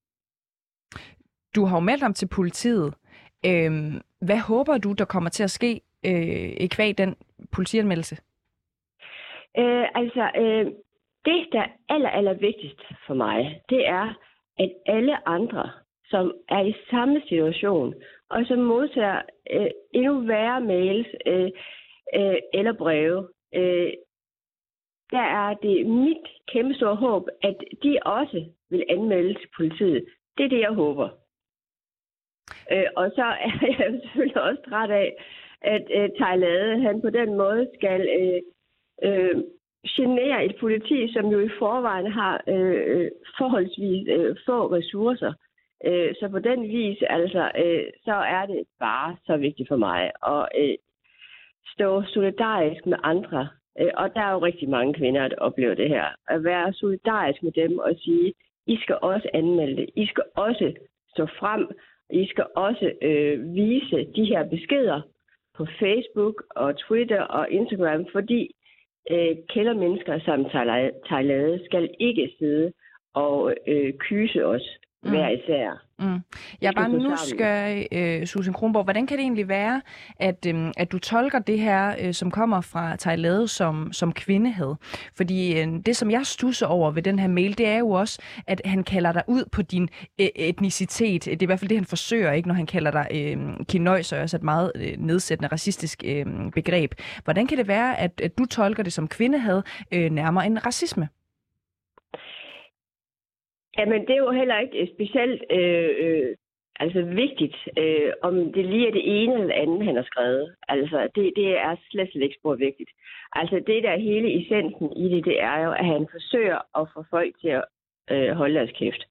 Du har jo meldt ham til politiet. Øhm, hvad håber du, der kommer til at ske øh, i kvæg den politianmeldelse? Øh, altså, øh, det, der er aller, aller vigtigst for mig, det er, at alle andre, som er i samme situation, og som modtager øh, endnu værre mails øh, øh, eller breve, øh, der er det mit kæmpe store håb, at de også vil anmelde til politiet. Det er det, jeg håber. Øh, og så er jeg selvfølgelig også træt af, at øh, Thailand, han på den måde skal øh, øh, genere et politi, som jo i forvejen har øh, øh forholdsvis øh, få ressourcer. Øh, så på den vis, altså, øh, så er det bare så vigtigt for mig at øh, stå solidarisk med andre. Øh, og der er jo rigtig mange kvinder, der oplever det her. At være solidarisk med dem og sige, I skal også anmelde det. I skal også stå frem. I skal også øh, vise de her beskeder på Facebook og Twitter og Instagram, fordi øh, kældermennesker som Thailand skal ikke sidde og øh, kyse os mm. hver især. Mm. Jeg er bare nysgerrig, øh, Susan Kronborg. Hvordan kan det egentlig være, at, øh, at du tolker det her, øh, som kommer fra Thailand, som, som kvindehed? Fordi øh, det, som jeg stusser over ved den her mail, det er jo også, at han kalder dig ud på din øh, etnicitet. Det er i hvert fald det, han forsøger, ikke, når han kalder dig øh, kinøjs, og også et meget øh, nedsættende racistisk øh, begreb. Hvordan kan det være, at, at du tolker det som kvindehed øh, nærmere en racisme? Jamen, det er jo heller ikke øh, specielt øh, øh, altså vigtigt, øh, om det lige er det ene eller andet, han har skrevet. Altså, det, det er slet, slet ikke spor vigtigt. Altså, det der hele essensen i det, det er jo, at han forsøger at få folk til at øh, holde deres kæft.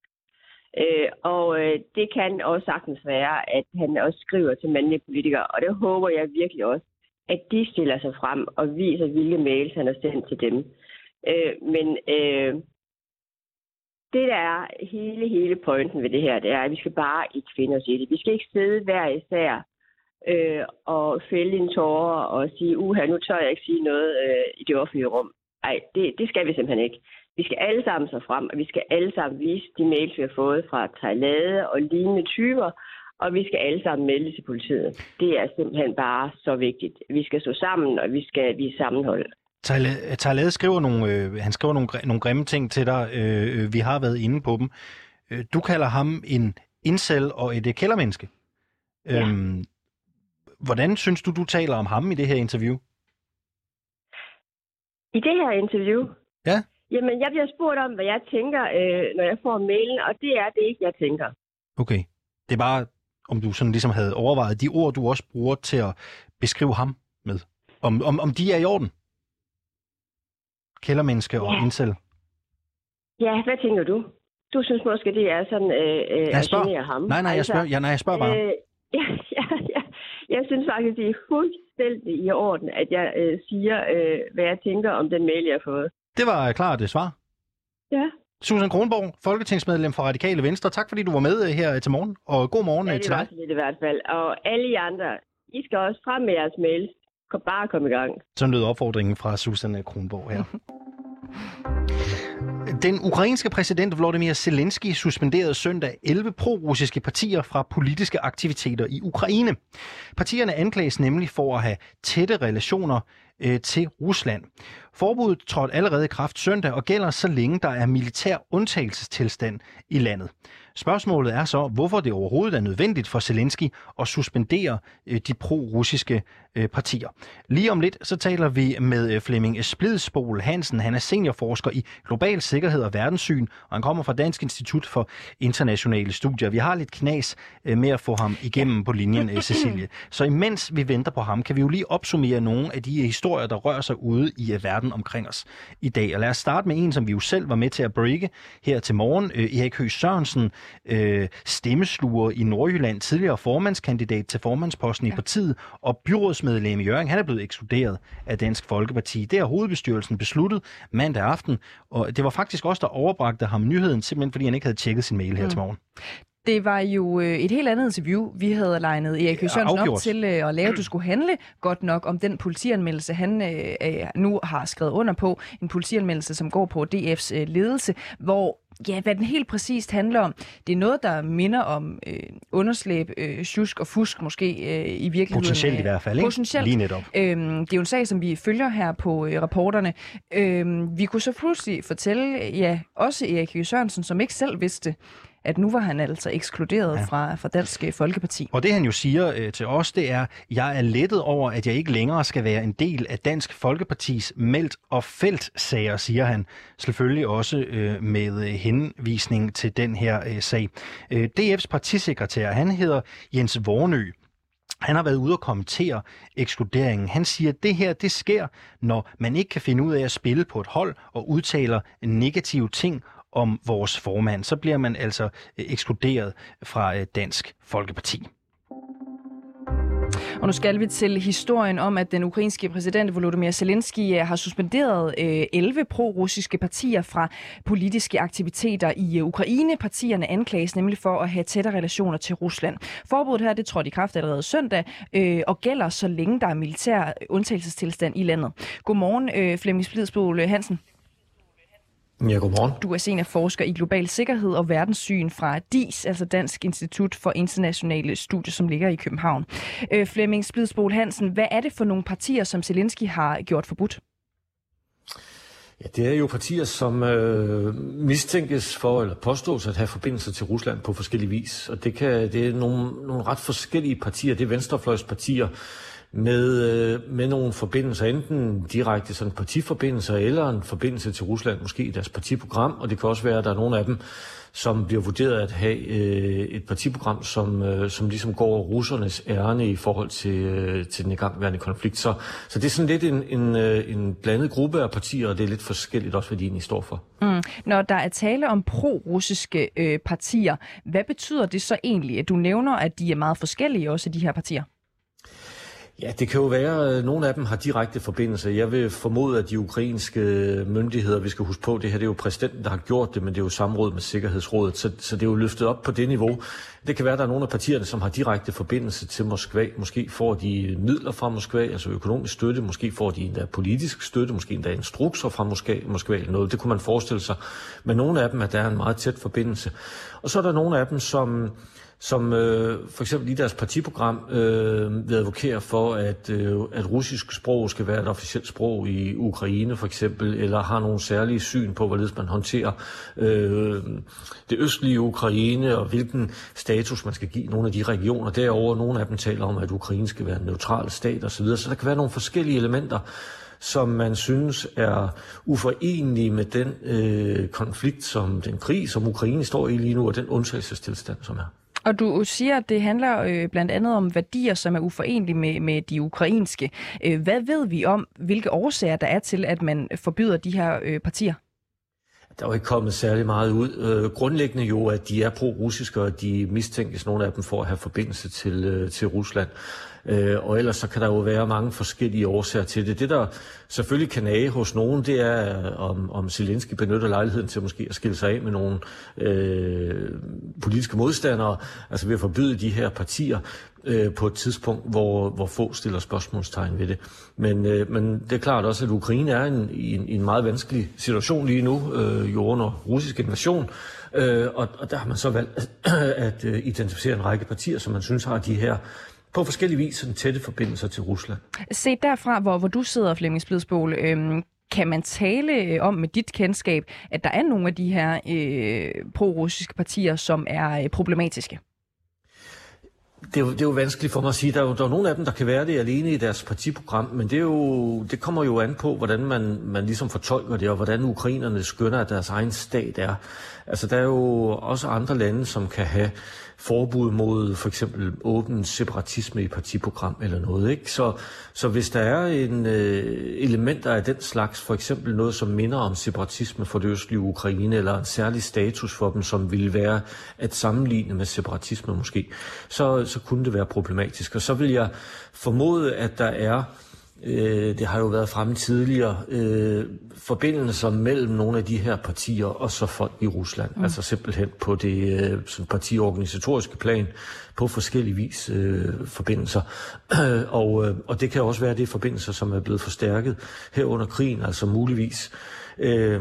Øh, og øh, det kan også sagtens være, at han også skriver til mandlige politikere, og det håber jeg virkelig også, at de stiller sig frem og viser, hvilke mails han har sendt til dem. Øh, men øh, det, der er hele, hele pointen ved det her, det er, at vi skal bare ikke finde os i det. Vi skal ikke sidde hver især øh, og fælde en tårer og sige, uha, nu tør jeg ikke sige noget øh, i det offentlige rum. Nej, det, det skal vi simpelthen ikke. Vi skal alle sammen så frem, og vi skal alle sammen vise de mails, vi har fået fra Thailand og lignende typer, og vi skal alle sammen melde til politiet. Det er simpelthen bare så vigtigt. Vi skal stå sammen, og vi skal vise sammenhold. Talade skriver nogle, øh, han skriver nogle, nogle grimme ting til dig. Øh, øh, vi har været inde på dem. Øh, du kalder ham en incel og et kældermenneske. Ja. Øhm, hvordan synes du, du taler om ham i det her interview? I det her interview? Ja. Jamen, jeg bliver spurgt om, hvad jeg tænker, øh, når jeg får mailen, og det er det ikke, jeg tænker. Okay. Det er bare, om du sådan ligesom havde overvejet de ord, du også bruger til at beskrive ham med. Om, om, om de er i orden? Kældermenneske ja. og incel. Ja, hvad tænker du? Du synes måske, det er sådan øh, øh, at genere ham? Nej, nej, jeg altså, spørger, ja, nej, jeg spørger bare. Øh, ja, ja, ja. Jeg synes faktisk, det er fuldstændig i orden, at jeg øh, siger, øh, hvad jeg tænker om den mail, jeg har fået. Det var klart det svar. Ja. Susan Kronborg, folketingsmedlem for Radikale Venstre. Tak fordi du var med øh, her til morgen, og god morgen ja, øh, til dig. det i hvert fald. Og alle I andre, I skal også frem med jeres mails. Kom bare kom i gang. Så lød opfordringen fra Susan Kronborg her. Den ukrainske præsident Volodymyr Zelensky suspenderede søndag 11 pro-russiske partier fra politiske aktiviteter i Ukraine. Partierne anklages nemlig for at have tætte relationer øh, til Rusland. Forbuddet trådte allerede i kraft søndag og gælder så længe der er militær undtagelsestilstand i landet. Spørgsmålet er så, hvorfor det overhovedet er nødvendigt for Zelensky at suspendere øh, de pro-russiske øh, partier. Lige om lidt så taler vi med øh, Flemming Splidsbol Hansen. Han er seniorforsker i global sikkerhed og verdenssyn, og han kommer fra Dansk Institut for Internationale Studier. Vi har lidt knas med at få ham igennem på linjen, Cecilie. Så imens vi venter på ham, kan vi jo lige opsummere nogle af de historier, der rører sig ude i verden omkring os i dag. Og lad os starte med en, som vi jo selv var med til at breake her til morgen. Erik Høgh Sørensen, øh, stemmesluger i Nordjylland, tidligere formandskandidat til formandsposten i partiet, og byrådsmedlem i Jørgen, han er blevet ekskluderet af Dansk Folkeparti. Det har hovedbestyrelsen besluttet mandag aften, og det var faktisk også der overbragte ham nyheden, simpelthen fordi han ikke havde tjekket sin mail her mm. til morgen. Det var jo øh, et helt andet interview, vi havde legnet Erik Sørensen op til øh, at lave. Du skulle handle godt nok om den politianmeldelse, han øh, nu har skrevet under på. En politianmeldelse, som går på DF's ledelse, hvor Ja, hvad den helt præcist handler om, det er noget, der minder om øh, underslæb, øh, tjusk og fusk måske øh, i virkeligheden. Potentielt i hvert fald, ikke? Potentielt. Lige netop. Øhm, det er jo en sag, som vi følger her på øh, rapporterne. Øhm, vi kunne så pludselig fortælle, ja, også Erik Sørensen, som ikke selv vidste, at nu var han altså ekskluderet ja. fra, fra Dansk Folkeparti. Og det han jo siger øh, til os, det er, jeg er lettet over, at jeg ikke længere skal være en del af Dansk Folkepartis meldt og feltsager, siger han. Selvfølgelig også øh, med øh, henvisning til den her øh, sag. Øh, DF's partisekretær, han hedder Jens Vornø. Han har været ude og kommentere ekskluderingen. Han siger, at det her det sker, når man ikke kan finde ud af at spille på et hold og udtaler negative ting om vores formand, så bliver man altså øh, ekskluderet fra øh, Dansk Folkeparti. Og nu skal vi til historien om, at den ukrainske præsident Volodymyr Zelensky øh, har suspenderet 11 pro-russiske partier fra politiske aktiviteter i Ukraine. Partierne anklages nemlig for at have tætte relationer til Rusland. Forbuddet her det trådte i kraft allerede søndag og gælder så længe der er militær undtagelsestilstand i landet. Godmorgen, Flemming Splidsbol Hansen. Ja, godmorgen. Du er seniorforsker i global sikkerhed og verdenssyn fra DIS, altså Dansk Institut for Internationale Studier, som ligger i København. Øh, Flemming Splidsbol Hansen, hvad er det for nogle partier, som Zelensky har gjort forbudt? Ja, det er jo partier, som øh, mistænkes for, eller påstås at have forbindelser til Rusland på forskellige vis. Og det, kan, det er nogle, nogle ret forskellige partier. Det er venstrefløjspartier, med, øh, med nogle forbindelser, enten direkte sådan partiforbindelser, eller en forbindelse til Rusland, måske i deres partiprogram, og det kan også være, at der er nogle af dem, som bliver vurderet at have øh, et partiprogram, som, øh, som ligesom går russernes ærne i forhold til, øh, til den igangværende konflikt. Så, så det er sådan lidt en, en, øh, en blandet gruppe af partier, og det er lidt forskelligt også, hvad de egentlig står for. Mm. Når der er tale om pro-russiske øh, partier, hvad betyder det så egentlig? at Du nævner, at de er meget forskellige også, de her partier. Ja, det kan jo være, at nogle af dem har direkte forbindelse. Jeg vil formode, at de ukrainske øh, myndigheder, vi skal huske på, det her det er jo præsidenten, der har gjort det, men det er jo samråd med Sikkerhedsrådet, så, så det er jo løftet op på det niveau. Det kan være, at der er nogle af partierne, som har direkte forbindelse til Moskva. Måske får de øh, midler fra Moskva, altså økonomisk støtte, måske får de endda politisk støtte, måske endda instrukser fra Moskva, Moskva eller noget. Det kunne man forestille sig. Men nogle af dem, at der er en meget tæt forbindelse. Og så er der nogle af dem, som som øh, for eksempel i deres partiprogram øh, vil advokere for, at, øh, at russisk sprog skal være et officielt sprog i Ukraine for eksempel, eller har nogle særlige syn på, hvorledes man håndterer øh, det østlige Ukraine, og hvilken status man skal give nogle af de regioner derover. Nogle af dem taler om, at Ukraine skal være en neutral stat osv., så der kan være nogle forskellige elementer, som man synes er uforenelige med den øh, konflikt, som den krig, som Ukraine står i lige nu, og den undtagelsestilstand, som er. Og du siger, at det handler øh, blandt andet om værdier, som er uforenelige med, med de ukrainske. Øh, hvad ved vi om, hvilke årsager der er til, at man forbyder de her øh, partier? Der er jo ikke kommet særlig meget ud. Øh, grundlæggende jo, at de er pro-russiske, og de mistænkes nogle af dem for at have forbindelse til, øh, til Rusland. Øh, og ellers så kan der jo være mange forskellige årsager til det. Det, der selvfølgelig kan nage hos nogen, det er, om, om Zelensky benytter lejligheden til måske at skille sig af med nogle øh, politiske modstandere, altså ved at forbyde de her partier. øh, på et tidspunkt, hvor, hvor få stiller spørgsmålstegn ved det. Men, øh, men det er klart også, at Ukraine er en, i, en, i en meget vanskelig situation lige nu, øh, jo under russisk invasion, øh, og, og der har man så valgt at, øh, at øh, identificere en række partier, som man synes har de her på forskellige vis sådan tætte forbindelser til Rusland. Se derfra, hvor, hvor du sidder, Flemming Splidsbol, øhm, kan man tale øh, om med dit kendskab, at der er nogle af de her øh, pro-russiske partier, som er øh, problematiske? Det er, jo, det er jo vanskeligt for mig at sige. Der er jo der er nogle af dem, der kan være det alene i deres partiprogram, men det, er jo, det kommer jo an på, hvordan man, man ligesom fortolker det, og hvordan ukrainerne skønner, at deres egen stat er. Altså, der er jo også andre lande, som kan have forbud mod for eksempel åben separatisme i partiprogram eller noget. Ikke? Så, så hvis der er en øh, elementer af den slags, for eksempel noget, som minder om separatisme for det østlige Ukraine, eller en særlig status for dem, som ville være at sammenligne med separatisme måske, så, så kunne det være problematisk. Og så vil jeg formode, at der er øh, det har jo været fremme tidligere, øh, forbindelser mellem nogle af de her partier og så folk i Rusland. Mm. Altså simpelthen på det øh, sådan partiorganisatoriske plan på forskellige vis øh, forbindelser. og, øh, og det kan også være det forbindelser, som er blevet forstærket her under krigen, altså muligvis. Øh,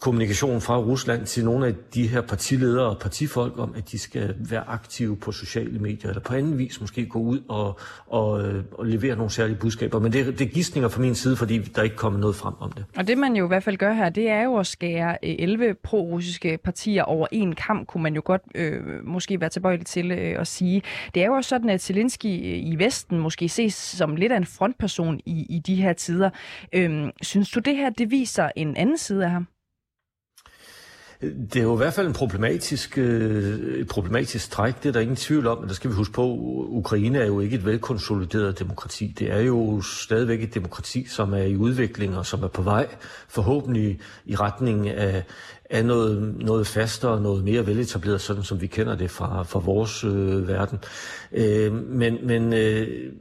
kommunikation fra Rusland til nogle af de her partiledere og partifolk om, at de skal være aktive på sociale medier, eller på anden vis måske gå ud og, og, øh, og levere nogle særlige budskaber. Men det, det er gissninger fra min side, fordi der ikke kommet noget frem om det. Og det man jo i hvert fald gør her, det er jo at skære øh, 11 pro-russiske partier over en kamp, kunne man jo godt øh, måske være tilbøjelig til øh, at sige. Det er jo også sådan, at Zelensky øh, i Vesten måske ses som lidt af en frontperson i, i de her tider. Øh, synes du, det her det viser en anden side af ham? Det er jo i hvert fald en problematisk, øh, et problematisk træk, det er der ingen tvivl om, men der skal vi huske på, Ukraine er jo ikke et velkonsolideret demokrati. Det er jo stadigvæk et demokrati, som er i udvikling og som er på vej, forhåbentlig i retning af, af noget, noget fastere, noget mere veletableret, sådan som vi kender det fra, fra vores øh, verden. Øh, men men øh,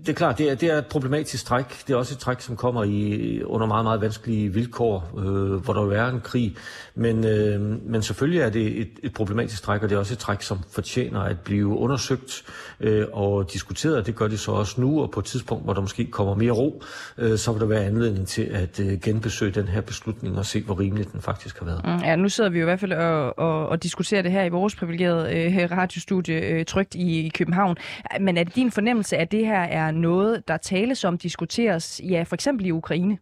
det er klart, det er, det er et problematisk træk. Det er også et træk, som kommer i under meget, meget vanskelige vilkår, øh, hvor der jo er en krig. Men, øh, men selvfølgelig er det et, et problematisk træk, og det er også et træk, som fortjener at blive undersøgt øh, og diskuteret. Det gør det så også nu, og på et tidspunkt, hvor der måske kommer mere ro, øh, så vil der være anledning til at øh, genbesøge den her beslutning og se, hvor rimelig den faktisk har været. Mm, ja, nu sidder vi jo i hvert fald og, og, og diskuterer det her i vores privilegerede øh, radiostudie øh, trygt i, i København. Men er det din fornemmelse, at det her er noget, der tales om, diskuteres, ja, for eksempel i Ukraine?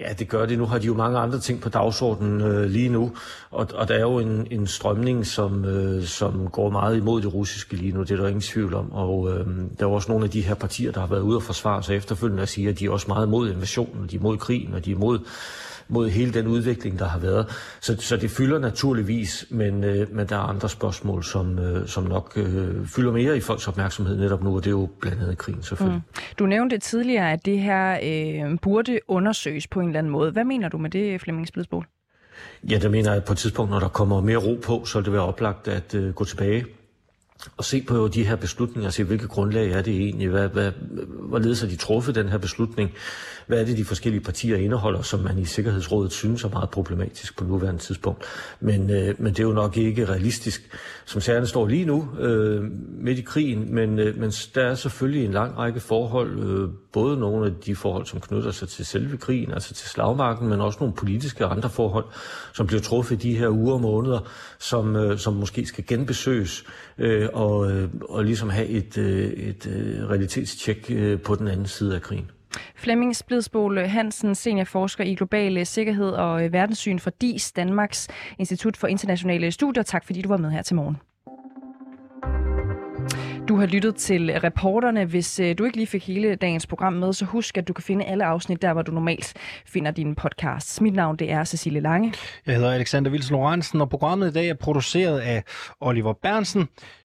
Ja, det gør det. Nu har de jo mange andre ting på dagsordenen øh, lige nu, og, og der er jo en, en strømning, som, øh, som går meget imod det russiske lige nu, det er der ingen tvivl om. Og øh, der er også nogle af de her partier, der har været ude og forsvare sig efterfølgende og sige, at de er også meget imod invasionen, de er imod krigen, og de er imod mod hele den udvikling, der har været. Så, så det fylder naturligvis, men, øh, men der er andre spørgsmål, som, øh, som nok øh, fylder mere i folks opmærksomhed netop nu, og det er jo blandt andet krigen selvfølgelig. Mm. Du nævnte tidligere, at det her øh, burde undersøges på en eller anden måde. Hvad mener du med det, Flemming Spidsbol? Ja, der mener jeg, at på et tidspunkt, når der kommer mere ro på, så vil det være oplagt at øh, gå tilbage og se på de her beslutninger og se, hvilke grundlag er det egentlig, hvad, hvad, hvorledes har de truffet den her beslutning, hvad er det, de forskellige partier indeholder, som man i Sikkerhedsrådet synes er meget problematisk på nuværende tidspunkt. Men, øh, men det er jo nok ikke realistisk, som sagerne står lige nu, øh, midt i krigen, men, øh, men der er selvfølgelig en lang række forhold, øh, både nogle af de forhold, som knytter sig til selve krigen, altså til slagmarken, men også nogle politiske og andre forhold, som bliver truffet i de her uger og måneder, som, øh, som måske skal genbesøges øh, og, øh, og ligesom have et, øh, et øh, realitetstjek øh, på den anden side af krigen. Flemming Splidsbol Hansen, seniorforsker i global øh, sikkerhed og øh, verdenssyn for DIS, Danmarks Institut for Internationale Studier. Tak fordi du var med her til morgen. Du har lyttet til reporterne. Hvis øh, du ikke lige fik hele dagens program med, så husk, at du kan finde alle afsnit der, hvor du normalt finder dine podcasts. Mit navn det er Cecilie Lange. Jeg hedder Alexander Vils Lorentzen, og programmet i dag er produceret af Oliver Bernsen.